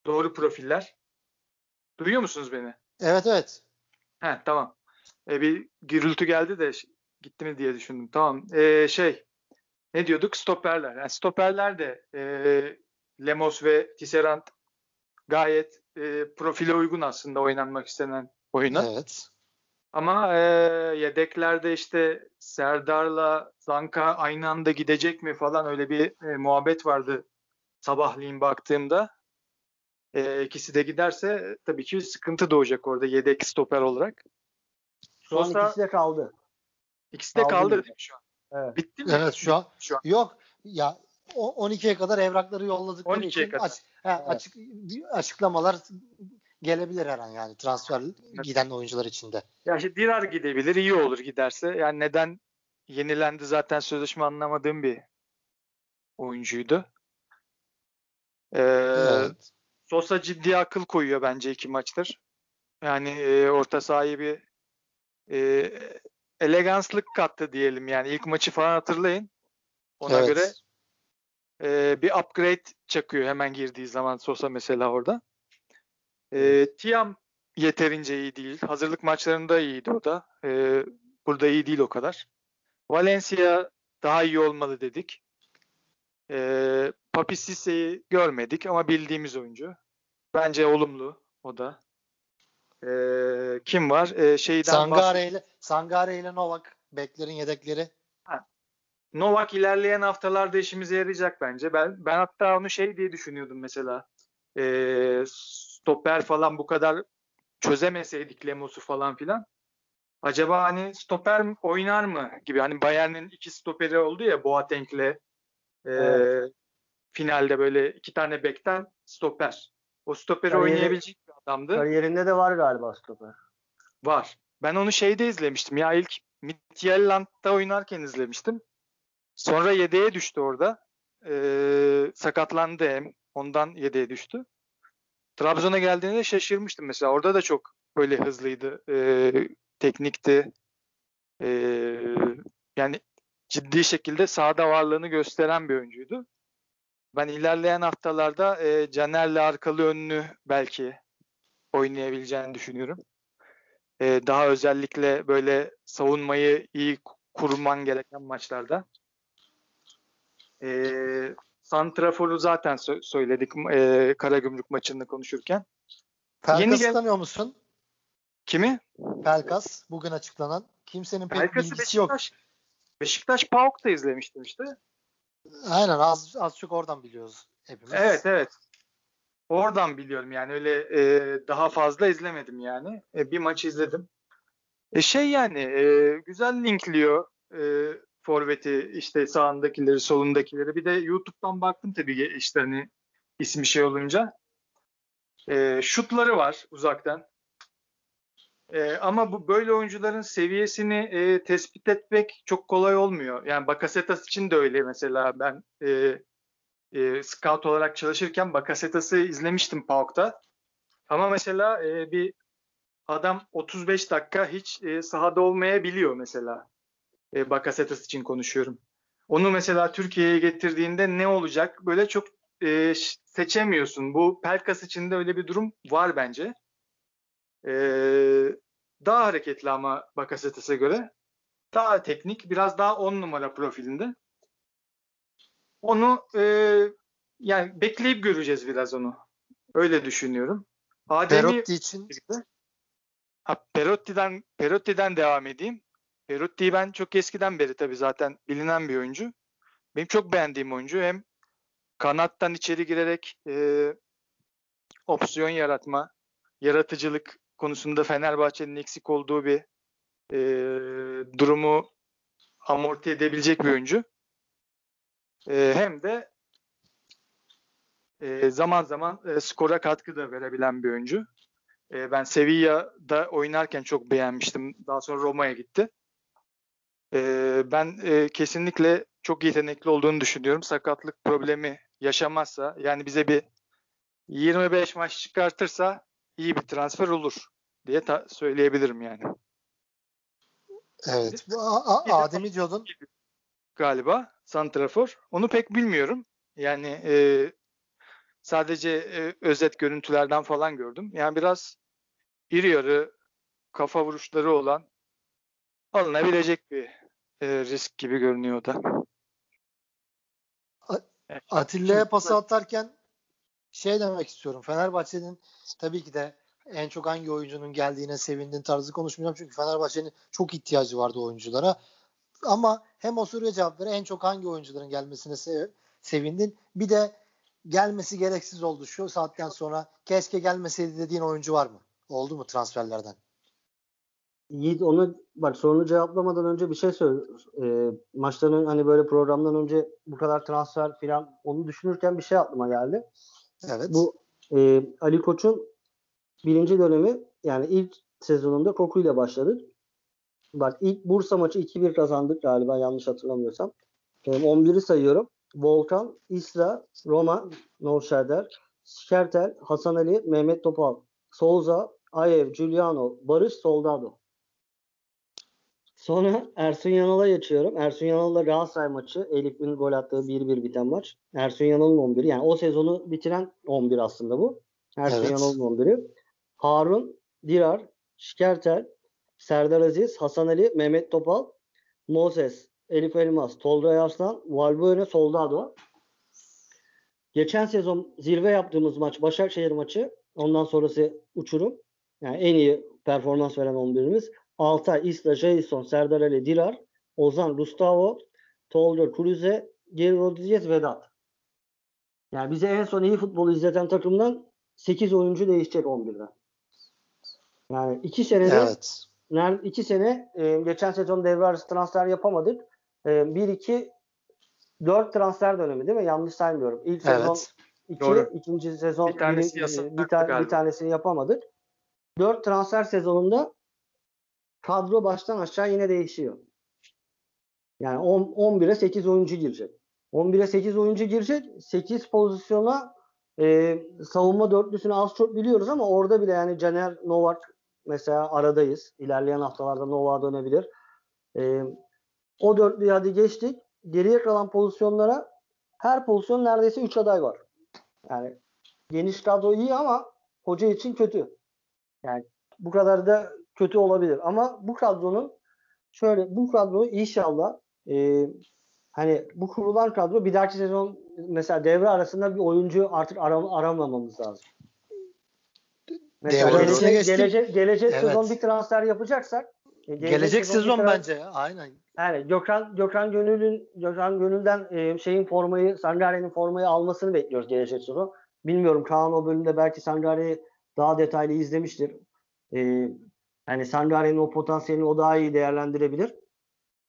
doğru profiller. Duyuyor musunuz beni?
Evet evet.
He tamam. E, bir gürültü geldi de gitti mi diye düşündüm. Tamam. E, şey ne diyorduk? Stoperler. Yani stoperler de e, Lemos ve Tisserand gayet e, profile uygun aslında oynanmak istenen oyuna.
Evet.
Ama e, yedeklerde işte Serdar'la Zanka aynı anda gidecek mi falan öyle bir e, muhabbet vardı sabahleyin baktığımda. E, ikisi de giderse tabii ki sıkıntı doğacak orada yedek stoper olarak.
Şu an ikisi de kaldı.
ikisi de
kaldı
kaldı değil mi şu an?
Evet.
Bitti mi?
Evet şu an
Şu an.
yok ya o- 12'ye kadar evrakları yolladıkları
12'ye
için
kadar.
aç- he, açık açıklamalar gelebilir her an yani transfer giden oyuncular içinde.
Ya işte Dirar gidebilir, iyi olur giderse. Yani neden yenilendi zaten sözleşme anlamadığım bir oyuncuydu. Ee,
Evet.
Sosa ciddi akıl koyuyor bence iki maçtır. Yani e, orta sahayı bir e, eleganslık kattı diyelim. Yani ilk maçı falan hatırlayın. Ona
Evet.
göre e, bir upgrade çakıyor hemen girdiği zaman Sosa mesela orada. E, Tiam yeterince iyi değil. Hazırlık maçlarında iyiydi o da. E, burada iyi değil o kadar. Valencia daha iyi olmalı dedik. E, Papi Cisse'yi görmedik ama bildiğimiz oyuncu. Bence olumlu o da. E, kim var? E, şeyden
Sangare ile Sangare ile Novak beklerin yedekleri.
Novak ilerleyen haftalarda işimize yarayacak bence. Ben ben hatta onu şey diye düşünüyordum mesela. Ee, stoper falan bu kadar çözemeseydik Lemos'u falan filan. Acaba hani stoper oynar mı gibi. Hani Bayern'in iki stoperi oldu ya Boateng'le e,
Evet.
Finalde böyle iki tane bekten stoper. O stoperi
Kariyeri-
oynayabilecek bir adamdı.
Kariyerinde de var galiba stoper.
Var. Ben onu şeyde izlemiştim ya ilk Midtjylland'da oynarken izlemiştim. Sonra yedeğe düştü orada. Ee, sakatlandı hem. Ondan yedeğe düştü. Trabzon'a geldiğinde şaşırmıştım mesela. Orada da çok böyle hızlıydı. Ee, teknikti. Ee, yani ciddi şekilde sahada varlığını gösteren bir oyuncuydu. Ben ilerleyen haftalarda e, Caner'le arkalı önlü belki oynayabileceğini düşünüyorum. Ee, daha özellikle böyle savunmayı iyi kurman gereken maçlarda. Ee, Santrafor'u zaten sö- söyledik e, Karagümrük maçında konuşurken. Yeni
Pelkas'ı
gel-
tanıyor musun?
Kimi?
Pelkas bugün açıklanan. Kimsenin pek
Herkesi
bilgisi yok.
Beşiktaş. Beşiktaş PAOK'ta izlemiştim işte.
Aynen az az çok oradan biliyoruz hepimiz.
Evet evet. Oradan biliyorum yani öyle e, daha fazla izlemedim yani. E, bir maç izledim. E, şey yani e, güzel linkliyor e, forveti işte sağındakileri solundakileri. Bir de YouTube'dan baktım tabii işte hani ismi şey olunca. E, şutları var uzaktan. E, ama bu böyle oyuncuların seviyesini e, tespit etmek çok kolay olmuyor. Yani Bakasetas için de öyle mesela ben e, e, scout olarak çalışırken Bakasetas'ı izlemiştim PAOK'ta. Ama mesela e, bir adam 35 dakika hiç e, sahada olmayabiliyor mesela. E, Bakasetas için konuşuyorum. Onu mesela Türkiye'ye getirdiğinde ne olacak? Böyle çok e, seçemiyorsun. Bu Pelkas için de öyle bir durum var bence. E, daha hareketli ama Bakasetas'a göre. Daha teknik, biraz daha 10 numara profilinde. Onu e, yani bekleyip göreceğiz biraz onu. Öyle düşünüyorum. Adem'i
Perotti için
ha, Perotti'den Perotti'den devam edeyim. Perotti'yi ben çok eskiden beri tabii zaten bilinen bir oyuncu. Benim çok beğendiğim oyuncu. Hem kanattan içeri girerek e, opsiyon yaratma, yaratıcılık konusunda Fenerbahçe'nin eksik olduğu bir e, durumu amorti edebilecek bir oyuncu. E, hem de e, zaman zaman e, skora katkı da verebilen bir oyuncu. E, ben Sevilla'da oynarken çok beğenmiştim. Daha sonra Roma'ya gitti. E, ben e, kesinlikle çok yetenekli olduğunu düşünüyorum. Sakatlık problemi yaşamazsa yani bize bir 25 maç çıkartırsa iyi bir transfer olur diye ta- söyleyebilirim yani.
Evet. Bu A- A- Adem'i diyordun.
Galiba Santrafor. Onu pek bilmiyorum. Yani e, sadece e, özet görüntülerden falan gördüm. Yani biraz iri yarı kafa vuruşları olan alınabilecek bir e, risk gibi görünüyor da.
Atilla'ya pası atarken şey demek istiyorum. Fenerbahçe'nin tabii ki de en çok hangi oyuncunun geldiğine sevindin tarzı konuşmayacağım. Çünkü Fenerbahçe'nin çok ihtiyacı vardı oyunculara. Ama hem o soruya cevap ver en çok hangi oyuncuların gelmesine sev- sevindin. Bir de gelmesi gereksiz oldu şu saatten sonra. Keşke gelmeseydi dediğin oyuncu var mı? Oldu mu transferlerden?
Yiğit onu bak sorunu cevaplamadan önce bir şey söyle. E, maçtan hani böyle programdan önce bu kadar transfer falan onu düşünürken bir şey aklıma geldi.
Evet.
Bu e, Ali Koç'un birinci dönemi yani ilk sezonunda Koku ile başladık. Bak ilk Bursa maçı 2-1 kazandık galiba yanlış hatırlamıyorsam. E, 11'i sayıyorum. Volkan, İsra, Roma, Novşehir, Şertel, Hasan Ali, Mehmet Topal, Souza, Ayev, Giuliano, Barış, Soldado. Sonra Ersun Yanal'a geçiyorum. Ersun Yanal'la Galatasaray maçı. Elif'in gol attığı 1-1 biten maç. Ersun Yanal'ın 11'i. Yani o sezonu bitiren 11 aslında bu. Ersun
Evet.
Yanal'ın 11'i. Harun, Dirar, Şikertel, Serdar Aziz, Hasan Ali, Mehmet Topal, Moses, Elif Elmas, Tolga Arslan, Valbuena, Soldado. Geçen sezon zirve yaptığımız maç Başakşehir maçı. Ondan sonrası uçurum. Yani en iyi performans veren 11'imiz. Altay, Isla, Jason, Serdar Ali, Dirar, Ozan, Gustavo, Tolga, Kuruze, Geri Rodriguez, Vedat. Yani bize en son iyi futbolu izleten takımdan 8 oyuncu değişecek 11'den. Yani 2 senede
Evet.
ner- iki sene e, geçen sezon devre arası transfer yapamadık. E, 1 2 4 transfer dönemi değil mi? Yanlış saymıyorum. İlk sezon
Evet.
2,
Doğru.
ikinci sezon
Bir tanesi yasaklattı
bir, ta- bir tanesini yapamadık. 4 transfer sezonunda kadro baştan aşağı yine değişiyor. Yani 10, 11'e 8 oyuncu girecek. 11'e 8 oyuncu girecek. 8 pozisyona e, savunma dörtlüsünü az çok biliyoruz ama orada bile yani Caner Novak mesela aradayız. İlerleyen haftalarda Novak dönebilir. E, o dörtlüyü hadi geçtik. Geriye kalan pozisyonlara her pozisyon neredeyse 3 aday var. Yani geniş kadro iyi ama hoca için kötü. Yani bu kadar da kötü olabilir. Ama bu kadronun şöyle bu kadro inşallah e, hani bu kurulan kadro bir dahaki sezon mesela devre arasında bir oyuncu artık aram, aramamamız lazım. Mesela
Devre
gelecek,
geçtik.
gelecek, gelecek
Evet.
sezon bir transfer yapacaksak e,
Gelecek,
bir
sezon
trans-
bence. Aynen.
yani Gökhan Gökhan Gönül'ün Gökhan Gönül'den e, şeyin formayı Sangare'nin formayı almasını bekliyoruz gelecek sezon. Bilmiyorum Kaan o bölümde belki Sangare'yi daha detaylı izlemiştir. E, yani Sangare'nin o potansiyelini o daha iyi değerlendirebilir.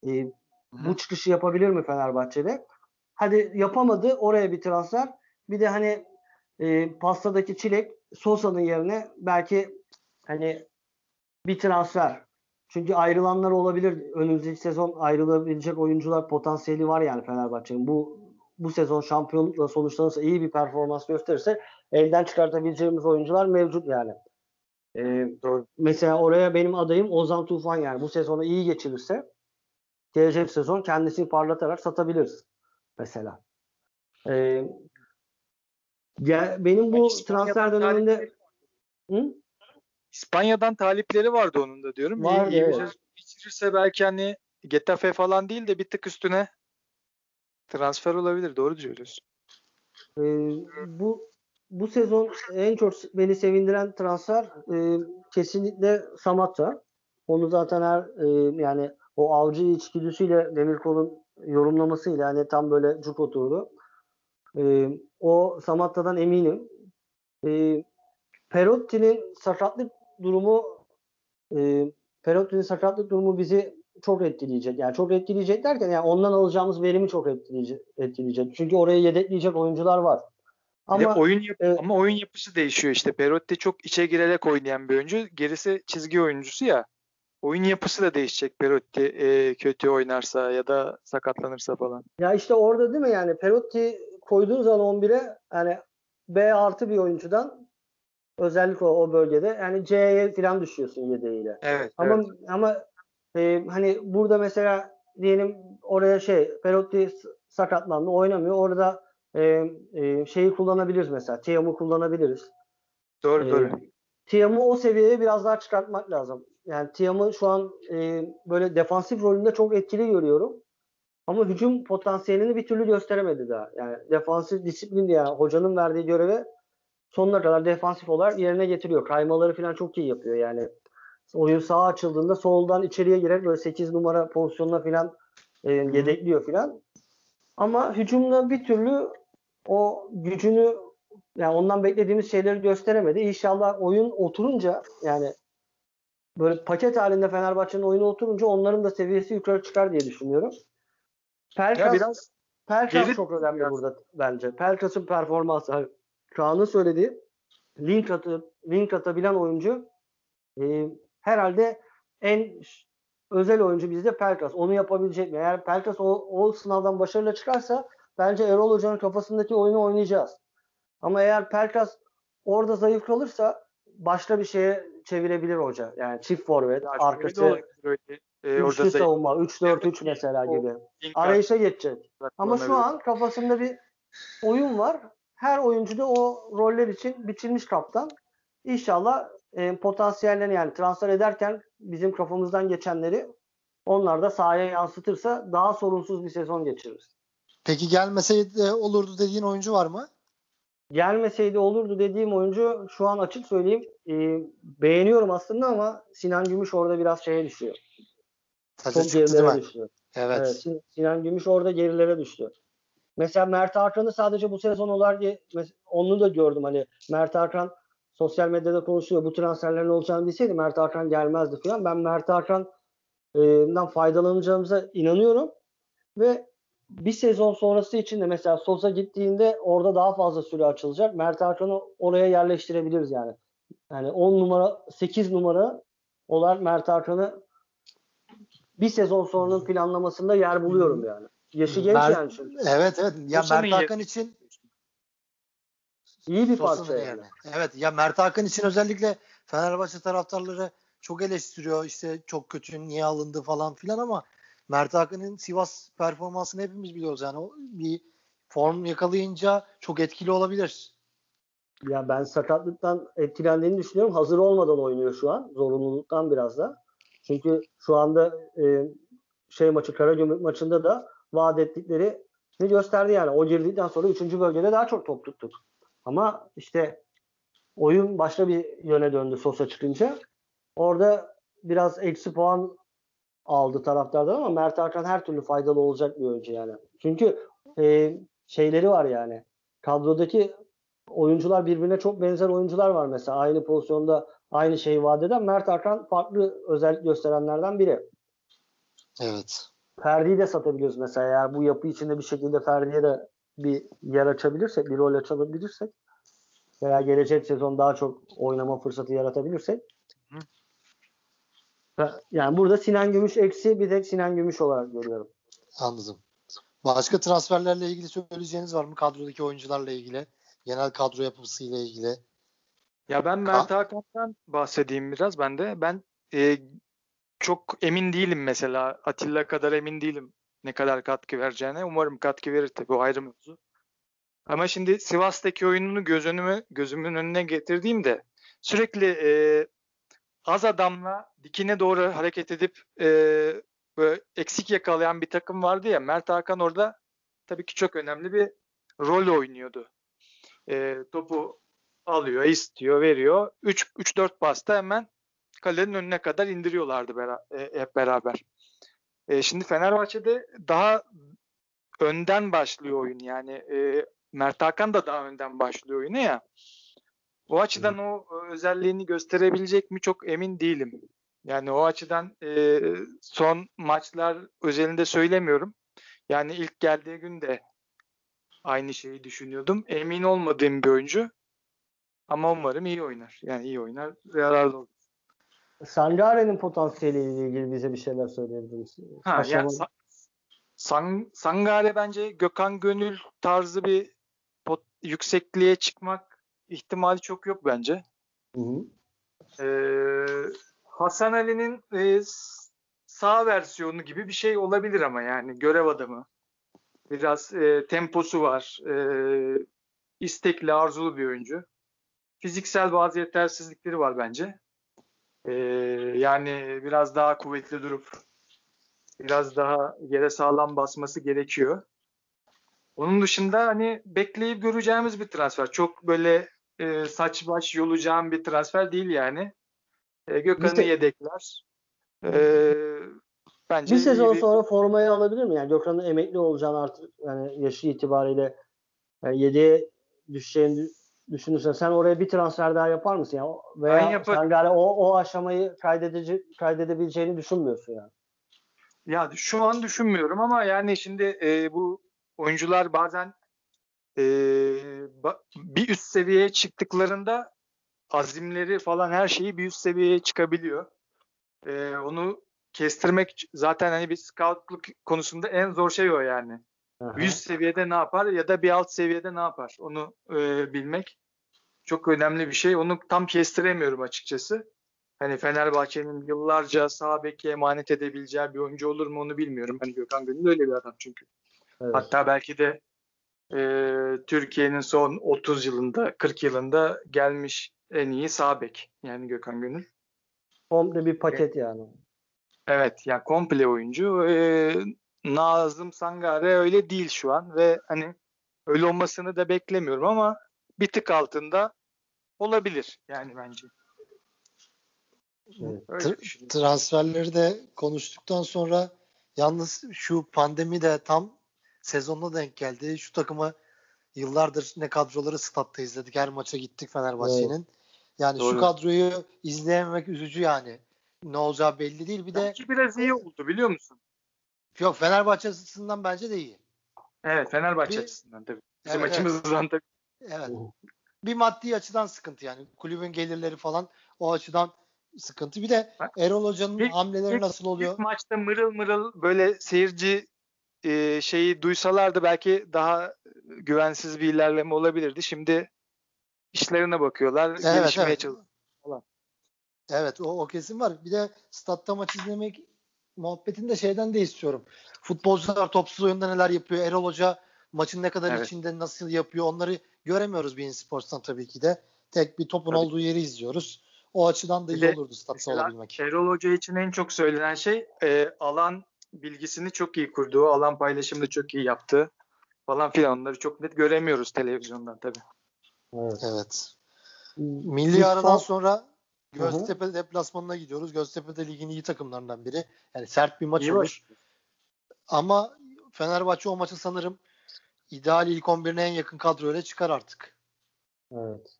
E, bu çıkışı yapabilir mi Fenerbahçe'de? Hadi yapamadı oraya bir transfer. Bir de hani e, pastadaki çilek Sosa'nın yerine belki hani bir transfer. Çünkü ayrılanlar olabilir. Önümüzdeki sezon ayrılabilecek oyuncular potansiyeli var yani Fenerbahçe'nin. Bu bu sezon şampiyonlukla sonuçlanırsa iyi bir performans gösterirse elden çıkartabileceğimiz oyuncular mevcut yani. Ee, mesela oraya benim adayım Ozan Tufan yani. Bu sezonu iyi geçirirse gelecek sezon kendisini parlatarak satabiliriz mesela. Ee, ya benim bu
İspanya'dan
transfer döneminde Hı?
İspanya'dan talipleri vardı onun da diyorum.
Vardı,
iyi, iyi bir sezon geçirirse belki hani Getafe falan değil de bir tık üstüne transfer olabilir. Doğru söylüyorsun.
Ee, bu bu sezon en çok beni sevindiren transfer e, kesinlikle Samatta. Onu zaten her e, yani o avcı içgüdüsüyle Demirkol'un yorumlamasıyla hani tam böyle cuk oturdu. E, o Samatta'dan eminim. E, Perotti'nin sakatlık durumu e, Perotti'nin sakatlık durumu bizi çok etkileyecek. Yani çok etkileyecek derken yani ondan alacağımız verimi çok etkileyecek. etkileyecek. Çünkü oraya yedekleyecek oyuncular var.
Ama oyun yap- e, ama oyun yapısı değişiyor işte. Perotti çok içe girerek oynayan bir oyuncu. Gerisi çizgi oyuncusu ya. Oyun yapısı da değişecek Perotti e, kötü oynarsa ya da sakatlanırsa falan.
Ya işte orada değil mi yani Perotti koyduğun zaman 11'e yani B artı bir oyuncudan özellikle o, o bölgede yani C'ye falan düşüyorsun yedeğiyle.
Evet.
Ama
evet.
ama e, hani burada mesela diyelim oraya şey Perotti sakatlandı oynamıyor. Orada e, e, şeyi kullanabiliriz mesela. Tiam'ı kullanabiliriz.
Doğru e, doğru.
Tiam'ı o seviyeye biraz daha çıkartmak lazım. Yani Tiam'ı şu an e, böyle defansif rolünde çok etkili görüyorum. Ama hücum potansiyelini bir türlü gösteremedi daha. Yani defansif disiplin yani hocanın verdiği göreve sonuna kadar defansif olarak yerine getiriyor. Kaymaları falan çok iyi yapıyor yani. Oyun sağa açıldığında soldan içeriye girerek böyle 8 numara pozisyonuna falan e, yedekliyor falan. Ama hücumda bir türlü o gücünü yani ondan beklediğimiz şeyleri gösteremedi. İnşallah oyun oturunca yani böyle paket halinde Fenerbahçe'nin oyunu oturunca onların da seviyesi yukarı çıkar diye düşünüyorum. Pelkas, biraz Pelkas geri, çok önemli burada bence. Pelkas'ın performansı. Kaan'ın söylediği link, atı, link atabilen oyuncu e, herhalde en özel oyuncu bizde Pelkas. Onu yapabilecek mi? Eğer Pelkas o, o sınavdan başarıyla çıkarsa bence Erol Hoca'nın kafasındaki oyunu oynayacağız. Ama eğer Pelkas orada zayıf kalırsa başka bir şeye çevirebilir hoca. Yani çift forvet, arkası e, üçlü savunma, 3-4-3 mesela gibi. Arayışa geçecek. Ama şu an kafasında bir oyun var. Her oyuncu da o roller için biçilmiş kaptan. İnşallah e, potansiyellerini yani transfer ederken bizim kafamızdan geçenleri onlar da sahaya yansıtırsa daha sorunsuz bir sezon geçiririz.
Peki gelmeseydi olurdu dediğin oyuncu var mı?
Gelmeseydi olurdu dediğim oyuncu şu an açık söyleyeyim e, beğeniyorum aslında ama Sinan Gümüş orada biraz şeye düşüyor.
Taca Çok gerilere düştü.
Evet. evet. Sinan Gümüş orada gerilere düştü. Mesela Mert Hakan'ı sadece bu sezon olarak onu da gördüm hani Mert Hakan sosyal medyada konuşuyor. Bu transferlerin olacağını bilseydi Mert Hakan gelmezdi falan. Ben Mert Hakan'dan faydalanacağımıza inanıyorum. Ve bir sezon sonrası için de mesela Sosa gittiğinde orada daha fazla süre açılacak. Mert Hakan'ı oraya yerleştirebiliriz yani. Yani 10 numara 8 numara olarak Mert Hakan'ı bir sezon sonranın planlamasında yer buluyorum yani. Yaşı genç Mer- yani şimdi.
Evet evet. Ya Mert Hakan için
İyi bir parça yani. yani.
Evet ya Mert Hakan için özellikle Fenerbahçe taraftarları çok eleştiriyor. İşte çok kötü niye alındı falan filan ama Mert Hakan'ın Sivas performansını hepimiz biliyoruz. Yani o bir form yakalayınca çok etkili olabilir.
Ya ben sakatlıktan etkilendiğini düşünüyorum. Hazır olmadan oynuyor şu an. Zorunluluktan biraz da. Çünkü şu anda e, şey maçı Karagümrük maçında da vaat ettikleri ne gösterdi yani. O girdikten sonra 3. bölgede daha çok top tuttuk. Ama işte oyun başka bir yöne döndü Sosa çıkınca. Orada biraz eksi puan aldı taraftardan ama Mert Hakan her türlü faydalı olacak bir oyuncu yani. Çünkü e, şeyleri var yani. Kadrodaki oyuncular birbirine çok benzer oyuncular var mesela. Aynı pozisyonda aynı şeyi vaat eden Mert Hakan farklı özellik gösterenlerden biri.
Evet.
Ferdi'yi de satabiliyoruz mesela. Eğer bu yapı içinde bir şekilde Ferdi'ye de bir yer açabilirsek, bir rol açabilirsek veya gelecek sezon daha çok oynama fırsatı yaratabilirsek. Yani burada Sinan Gümüş eksi bir tek Sinan Gümüş olarak görüyorum.
Anladım. Başka transferlerle ilgili söyleyeceğiniz var mı? Kadrodaki oyuncularla ilgili. Genel kadro yapısıyla ilgili.
Ya ben Mert Hakan'dan bahsedeyim biraz ben de. Ben e, çok emin değilim mesela. Atilla kadar emin değilim ne kadar katkı vereceğine. Umarım katkı verir tabii o ayrı mevzu. Ama şimdi Sivas'taki oyununu göz önüme, gözümün önüne getirdiğimde sürekli e, az adamla dikine doğru hareket edip e, böyle eksik yakalayan bir takım vardı ya. Mert Hakan orada tabii ki çok önemli bir rol oynuyordu. E, topu alıyor, istiyor, veriyor. 3-4 pasta hemen kalenin önüne kadar indiriyorlardı bera- e, hep beraber. E, şimdi Fenerbahçe'de daha önden başlıyor oyun yani. E, Mert Hakan da daha önden başlıyor oyunu ya. O açıdan o özelliğini gösterebilecek mi çok emin değilim. Yani o açıdan e, son maçlar özelinde söylemiyorum. Yani ilk geldiği gün de aynı şeyi düşünüyordum. Emin olmadığım bir oyuncu. Ama umarım iyi oynar. Yani iyi oynar. Yararlı olur.
Sangare'nin potansiyeliyle ilgili bize bir şeyler söyleyebilir misin?
Ha,
Aşamalı-
yani Sa- Sang- Sangare bence Gökhan Gönül tarzı bir pot- yüksekliğe çıkmak ihtimali çok yok bence.
Hı hı.
Ee, Hasan Ali'nin e, sağ versiyonu gibi bir şey olabilir ama yani görev adamı. Biraz e, temposu var. E, istekli, arzulu bir oyuncu. Fiziksel bazı yetersizlikleri var bence. E, yani biraz daha kuvvetli durup biraz daha yere sağlam basması gerekiyor. Onun dışında hani bekleyip göreceğimiz bir transfer. Çok böyle e, saç baş yolacağım bir transfer değil yani. E, Gökhan'ı
se-
yedekler. E, bence
Bir sezon
bir-
sonra formayı alabilir mi? Yani Gökhan'ın emekli olacağını artık yani yaşı itibariyle yani 7'ye düşeceğini dü- düşünürsen sen oraya bir transfer daha yapar mısın? Yani O-
Ben
veya
yaparım.
sen galiba o, o aşamayı kaydedici, kaydedebileceğini düşünmüyorsun yani.
Ya şu an düşünmüyorum ama yani şimdi e, bu oyuncular bazen e, ba- bir üst seviyeye çıktıklarında azimleri falan her şeyi bir üst seviyeye çıkabiliyor. E, onu kestirmek zaten hani bir scoutluk konusunda en zor şey o yani.
Aha.
Bir üst seviyede ne yapar ya da bir alt seviyede ne yapar onu e, bilmek çok önemli bir şey. Onu tam kestiremiyorum açıkçası. Hani Fenerbahçe'nin yıllarca sağ beki emanet edebileceği bir oyuncu olur mu onu bilmiyorum. Hani Gökhan Gönül öyle bir adam çünkü.
Evet.
Hatta belki de e, Türkiye'nin son 30 yılında 40 yılında gelmiş en iyi sağ bek yani Gökhan Gönül.
Komple bir paket yani.
Evet yani komple oyuncu. Ee, Nazım Sangare öyle değil şu an ve hani öyle olmasını da beklemiyorum ama bir tık altında olabilir yani bence.
Evet.
Öyle
Tr-
düşünüyorum.
transferleri de konuştuktan sonra yalnız şu pandemi de tam sezonuna denk geldi. Şu takımı yıllardır ne kadroları statta izledik. Her maça gittik Fenerbahçe'nin. Yani şu
Doğru.
kadroyu izleyememek üzücü yani. Ne olacağı belli değil. Bir de
Belki biraz iyi oldu biliyor musun?
yok Fenerbahçe açısından bence de iyi.
Evet Fenerbahçe
Bir-
açısından tabii. Bizim
Evet, evet.
açımızdan tabii.
Evet.
Hı.
Bir maddi açıdan sıkıntı yani. Kulübün gelirleri falan o açıdan sıkıntı. Bir de Erol Hoca'nın hamleleri
ilk-
nasıl oluyor?
İlk maçta mırıl mırıl böyle seyirci e, şeyi duysalardı belki daha güvensiz bir ilerleme olabilirdi. Şimdi işlerine bakıyorlar,
Evet,
gelişmeye
evet.
çalışıyorlar.
Evet o, o kesin var. Bir de statta maç izlemek muhabbetini de şeyden de istiyorum. Futbolcular topsuz oyunda neler yapıyor? Erol Hoca maçın ne kadar
Evet.
içinde nasıl yapıyor? Onları göremiyoruz bir Sports'tan tabii ki de. Tek bir topun
Tabii.
olduğu yeri izliyoruz. O açıdan da iyi
de
olurdu statta olabilmek.
Erol Hoca için en çok söylenen şey e, alan bilgisini çok iyi kurduğu, alan paylaşımını çok iyi yaptığı falan filan. Onları çok net göremiyoruz televizyondan tabii.
Evet.
Evet. Milli aradan
son-
sonra. Göztepe deplasmanına gidiyoruz. Göztepe de ligin iyi takımlarından biri. Yani sert bir maç
İyi
olur.
baş-
Ama Fenerbahçe o maçı sanırım ideal ilk 11'ine en yakın kadroyla çıkar artık.
Evet.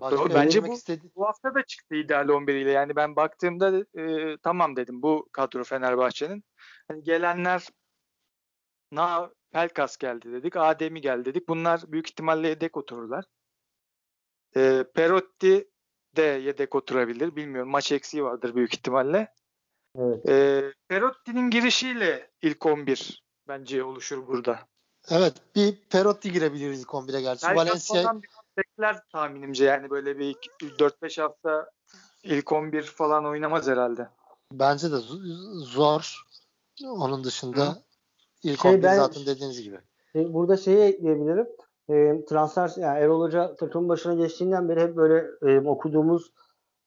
Başka
Doğru, bence bu-
istedi-
Bu hafta da çıktı ideal 11 ile. Yani ben baktığımda e, tamam dedim bu kadro Fenerbahçe'nin. Hani gelenler Na Pelkas geldi dedik. Ademi geldi dedik. Bunlar büyük ihtimalle yedek otururlar. E, Perotti de yedek oturabilir. Bilmiyorum. Maç eksiği vardır büyük ihtimalle.
Evet.
E, Perotti'nin girişiyle ilk 11 bence oluşur burada.
Evet bir Perotti girebilir ilk 11'e gerçi. Valencia
bekler tahminimce. Yani böyle bir 4-5 hafta ilk 11 falan oynamaz herhalde.
bence de zor. Onun dışında
Hı.
ilk
Şey
11
ben-
zaten dediğiniz gibi.
E, Burada şeyi ekleyebilirim. E, transfer yani Erol Hoca takım başına geçtiğinden beri hep böyle e, okuduğumuz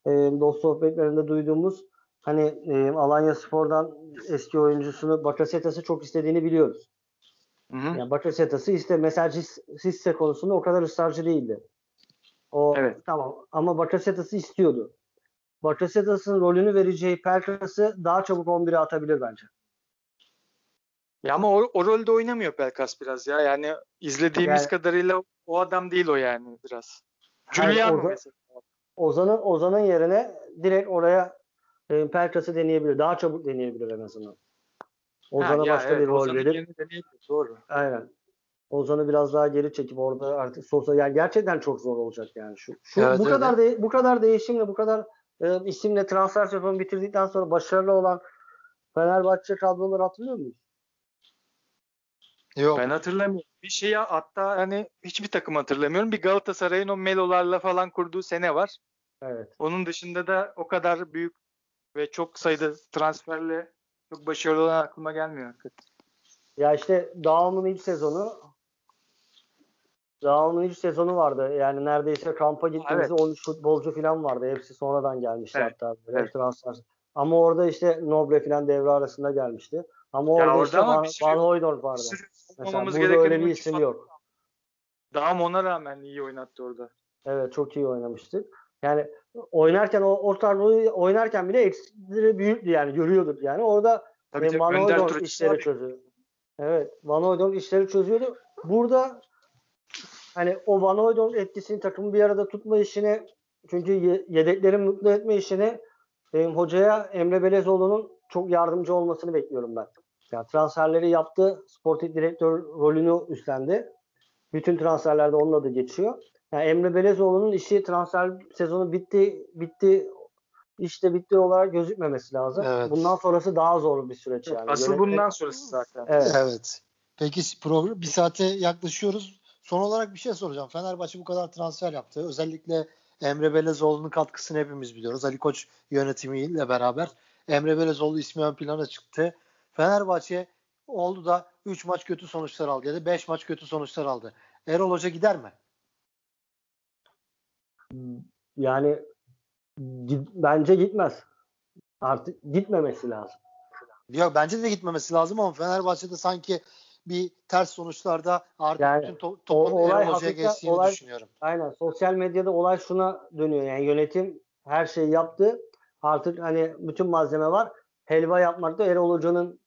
e, dost sohbetlerinde duyduğumuz hani e, Alanya Spor'dan eski oyuncusunu Bakasetas'ı çok istediğini biliyoruz.
Hı hı.
Yani Bakasetas'ı iste mesela Cis- Sisse konusunda o kadar ısrarcı değildi. O
Evet.
tamam ama Bakasetas'ı istiyordu. Bakasetas'ın rolünü vereceği Pelkas'ı daha çabuk 11'e atabilir bence.
Ya ama o, o rolde oynamıyor Pelkas biraz ya. Yani izlediğimiz
Yani-
kadarıyla o adam değil o yani biraz.
Orada-
mesela.
Ozan'ın Ozan'ın yerine direkt oraya e, Pelkas'ı deneyebilir. Daha çabuk deneyebilir en azından. Ozan'a
Ha, ya
başka
evet,
bir rol verir.
Doğru.
Aynen. Ozan'ı biraz daha geri çekip orada artık Sosa yani gerçekten çok zor olacak yani şu. şu
Evet,
bu
öyle.
kadar de, bu kadar değişimle bu kadar e, isimle transfer sezonu bitirdikten sonra başarılı olan Fenerbahçe kadroları hatırlıyor musun?
Yok.
Ben hatırlamıyorum. Bir şeyi hatta hani hiçbir takım hatırlamıyorum. Bir Galatasaray'ın o Melo'larla falan kurduğu sene var.
Evet.
Onun dışında da o kadar büyük ve çok sayıda transferle çok başarılı olan aklıma gelmiyor hakikaten.
Ya işte Dağım'ın ilk sezonu Dağım'ın ilk sezonu vardı. Yani neredeyse kampa gittiğimizde 13 futbolcu falan vardı. Hepsi sonradan gelmişti
Evet,
hatta.
Evet.
transfer. Ama orada işte Nobre falan devre arasında gelmişti. Ama
Ya
orada,
orada
işte
ama
Van,
sürü-
Van Hooijdonk vardı. Mesela burada öyle bir isim yok.
Dağım ona rağmen iyi oynattı orada.
Evet çok iyi oynamıştı. Yani oynarken o rolü oynarken bile eksikleri büyüktü yani görüyorduk yani. Orada
Tabii
e, Van
Turuç
işleri
var.
çözüyor. Evet Van Hooijdonk işleri çözüyordu. Burada hani o Van Hooijdonk etkisini takımı bir arada tutma işine çünkü ye- yedekleri mutlu etme işine benim hocaya Emre Belezoğlu'nun çok yardımcı olmasını bekliyorum ben. Yani transferleri yaptı. Sportif direktör rolünü üstlendi. Bütün transferlerde onun adı geçiyor. Yani Emre Belezoğlu'nun işi transfer sezonu bitti bitti işte bitti olarak gözükmemesi lazım.
Evet.
Bundan sonrası daha zor bir süreç yani.
Asıl
Yönetmek-
bundan sonrası zaten.
Evet.
Evet. Peki program bir saate yaklaşıyoruz. Son olarak bir şey soracağım. Fenerbahçe bu kadar transfer yaptı. Özellikle Emre Belezoğlu'nun katkısını hepimiz biliyoruz. Ali Koç yönetimiyle beraber Emre Belezoğlu ismi ön plana çıktı. Fenerbahçe oldu da 3 maç kötü sonuçlar aldı ya da 5 maç kötü sonuçlar aldı. Erol Hoca gider mi?
Yani bence gitmez. Artık gitmemesi lazım.
Yok bence de gitmemesi lazım ama Fenerbahçe'de sanki bir ters sonuçlarda artık
Yani
bütün to- topun
olay
Erol Hoca'ya geçtiğini
olay-
düşünüyorum.
Aynen. Sosyal medyada olay şuna dönüyor. Yani yönetim her şeyi yaptı. Artık hani bütün malzeme var. Helva yapmak da Erol Hoca'nın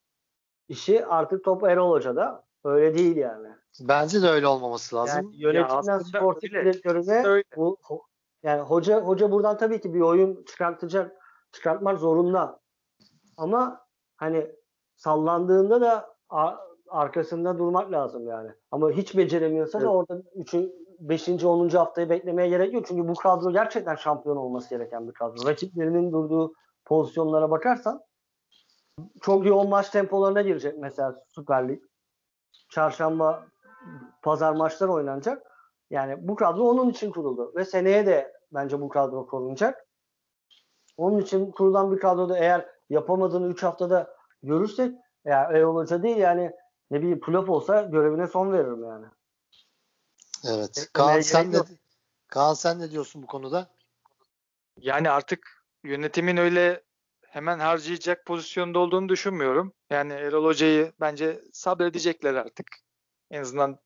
işi. Artık top Erol Hoca'da. Öyle değil yani.
Bence de öyle olmaması lazım.
Yani yönetimden
aslında
sportif direktörüne bu yani hoca hoca buradan tabii ki bir oyun çıkartacak çıkartmak zorunda. Ama hani sallandığında da arkasında durmak lazım yani. Ama hiç beceremiyorsa da
Evet.
orada 3. 5. 10. haftayı beklemeye gerek yok. Çünkü bu kadro gerçekten şampiyon olması gereken bir kadro. Rakiplerinin durduğu pozisyonlara bakarsan çok yoğun maç tempolarına girecek mesela Süper Lig. Çarşamba pazar maçlar oynanacak. Yani bu kadro onun için kuruldu. Ve seneye de bence bu kadro korunacak. Onun için kurulan bir kadroda eğer yapamadığını 3 haftada görürsek ya Erol Hoca değil yani ne bileyim flop olsa görevine son veririm yani.
Evet.
Beklemeye
Kaan sen ne. Kaan sen ne diyorsun bu konuda?
Yani artık yönetimin öyle hemen harcayacak pozisyonda olduğunu düşünmüyorum. Yani Erol Hoca'yı bence sabredecekler artık. En azından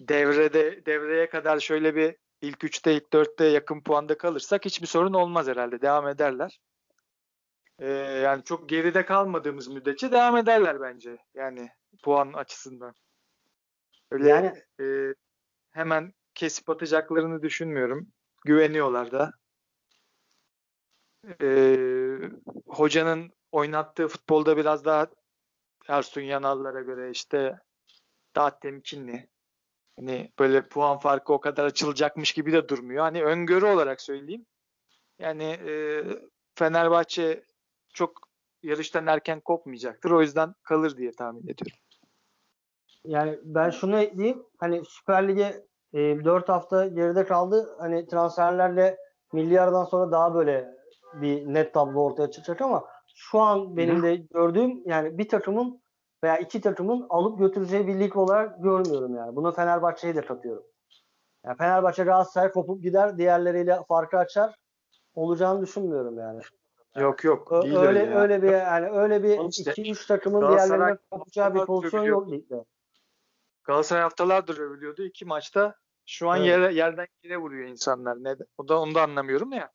devrede devreye kadar şöyle bir ilk 3'te ilk 4'te yakın puanda kalırsak hiçbir sorun olmaz herhalde. Devam ederler. Ee, yani çok geride kalmadığımız müddetçe devam ederler bence. Yani puan açısından. Öyle
Yani
e, hemen kesip atacaklarını düşünmüyorum. Güveniyorlar da. Ee, hocanın oynattığı futbolda biraz daha Ersun Yanal'lara göre işte daha temkinli. Hani böyle puan farkı o kadar açılacakmış gibi de durmuyor. Hani öngörü olarak söyleyeyim. Yani e, Fenerbahçe çok yarıştan erken kopmayacaktır. O yüzden kalır diye tahmin ediyorum.
Yani ben şunu ekleyeyim. Hani Süper Lig'e e, 4 hafta geride kaldı. Hani transferlerle milyardan sonra daha böyle bir net tablo ortaya çıkacak ama şu an benim de gördüğüm yani bir takımın veya iki takımın alıp götüreceği bir lig olarak görmüyorum yani. Buna Fenerbahçe'yi de katıyorum. Yani Fenerbahçe Galatasaray kopup gider, diğerleriyle farkı açar. Olacağını düşünmüyorum yani.
Yok yok.
Ö-
değil
öyle
öyle ya.
öyle bir yani öyle bir
Oğlum işte
2 3 takımın diğerlerine kopacağı bir pozisyon yok ligde.
Galatasaray haftalardır övülüyordu. iki maçta şu an
Evet.
yere, yerden yere vuruyor insanlar. Ne, o da onu da anlamıyorum ya.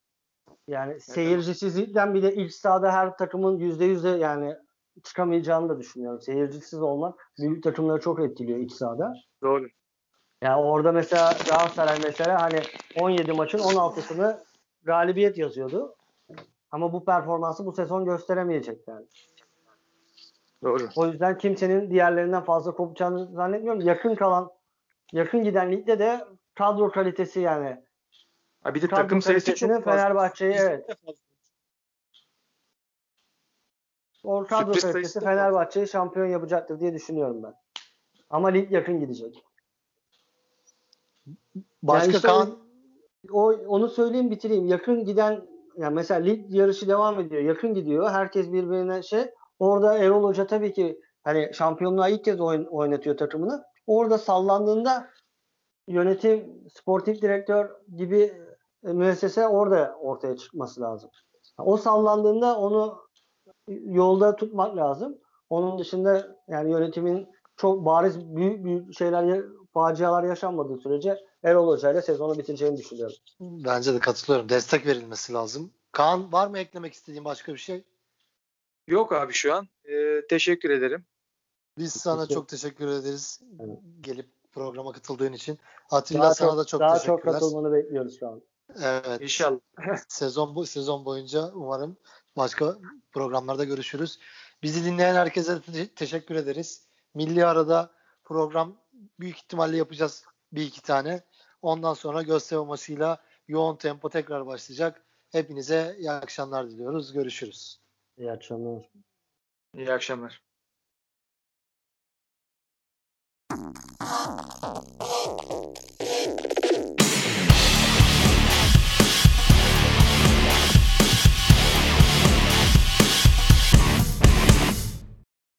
Yani seyircisizlikten bir de ilk sahada her takımın yüzde yüzde yani çıkamayacağını da düşünüyorum. Seyircisiz olmak büyük takımları çok etkiliyor ilk sahada.
Doğru.
Yani orada mesela Galatasaray mesela hani 17 maçın 16'sını galibiyet yazıyordu. Ama bu performansı bu sezon gösteremeyecek yani.
Doğru.
O yüzden kimsenin diğerlerinden fazla kopacağını zannetmiyorum. Yakın kalan, yakın giden ligde de kadro kalitesi yani.
Ha, bir de
Kadro
takım sayısı çok fazla.
Fenerbahçe'yi evet. O kadro
Sürpriz
kalitesi Fenerbahçe'yi şampiyon yapacaktır diye düşünüyorum ben. Ama lig yakın gidecek.
Başka
Yani işte
Kaan
O onu söyleyeyim bitireyim. Yakın giden yani mesela lig yarışı devam ediyor. Yakın gidiyor. Herkes birbirine şey. Orada Erol Hoca tabii ki hani şampiyonluğa ilk kez oyun, oynatıyor takımını. Orada sallandığında yönetim, sportif direktör gibi e, müessese orada ortaya çıkması lazım. O sallandığında onu yolda tutmak lazım. Onun dışında yani yönetimin çok bariz büyük büyük şeyler facialar yaşanmadığı sürece Erol Hoca ile sezonu bitireceğini düşünüyorum.
bence de katılıyorum. Destek verilmesi lazım. Kaan var mı eklemek istediğin başka bir şey?
Yok abi şu an. Ee, teşekkür ederim.
Biz sana
Teşekkür-
çok teşekkür ederiz.
Evet.
Gelip programa katıldığın için. Atilla
Daha
sana
çok,
da çok
daha çok
teşekkürler.
katılmanı bekliyoruz şu an.
Evet.
İnşallah.
sezon bu sezon boyunca umarım başka programlarda görüşürüz. Bizi dinleyen herkese te- teşekkür ederiz. Milli arada program büyük ihtimalle yapacağız bir iki tane. Ondan sonra Göztepe maçıyla yoğun tempo tekrar başlayacak. Hepinize iyi akşamlar diliyoruz. Görüşürüz.
İyi akşamlar.
İyi akşamlar.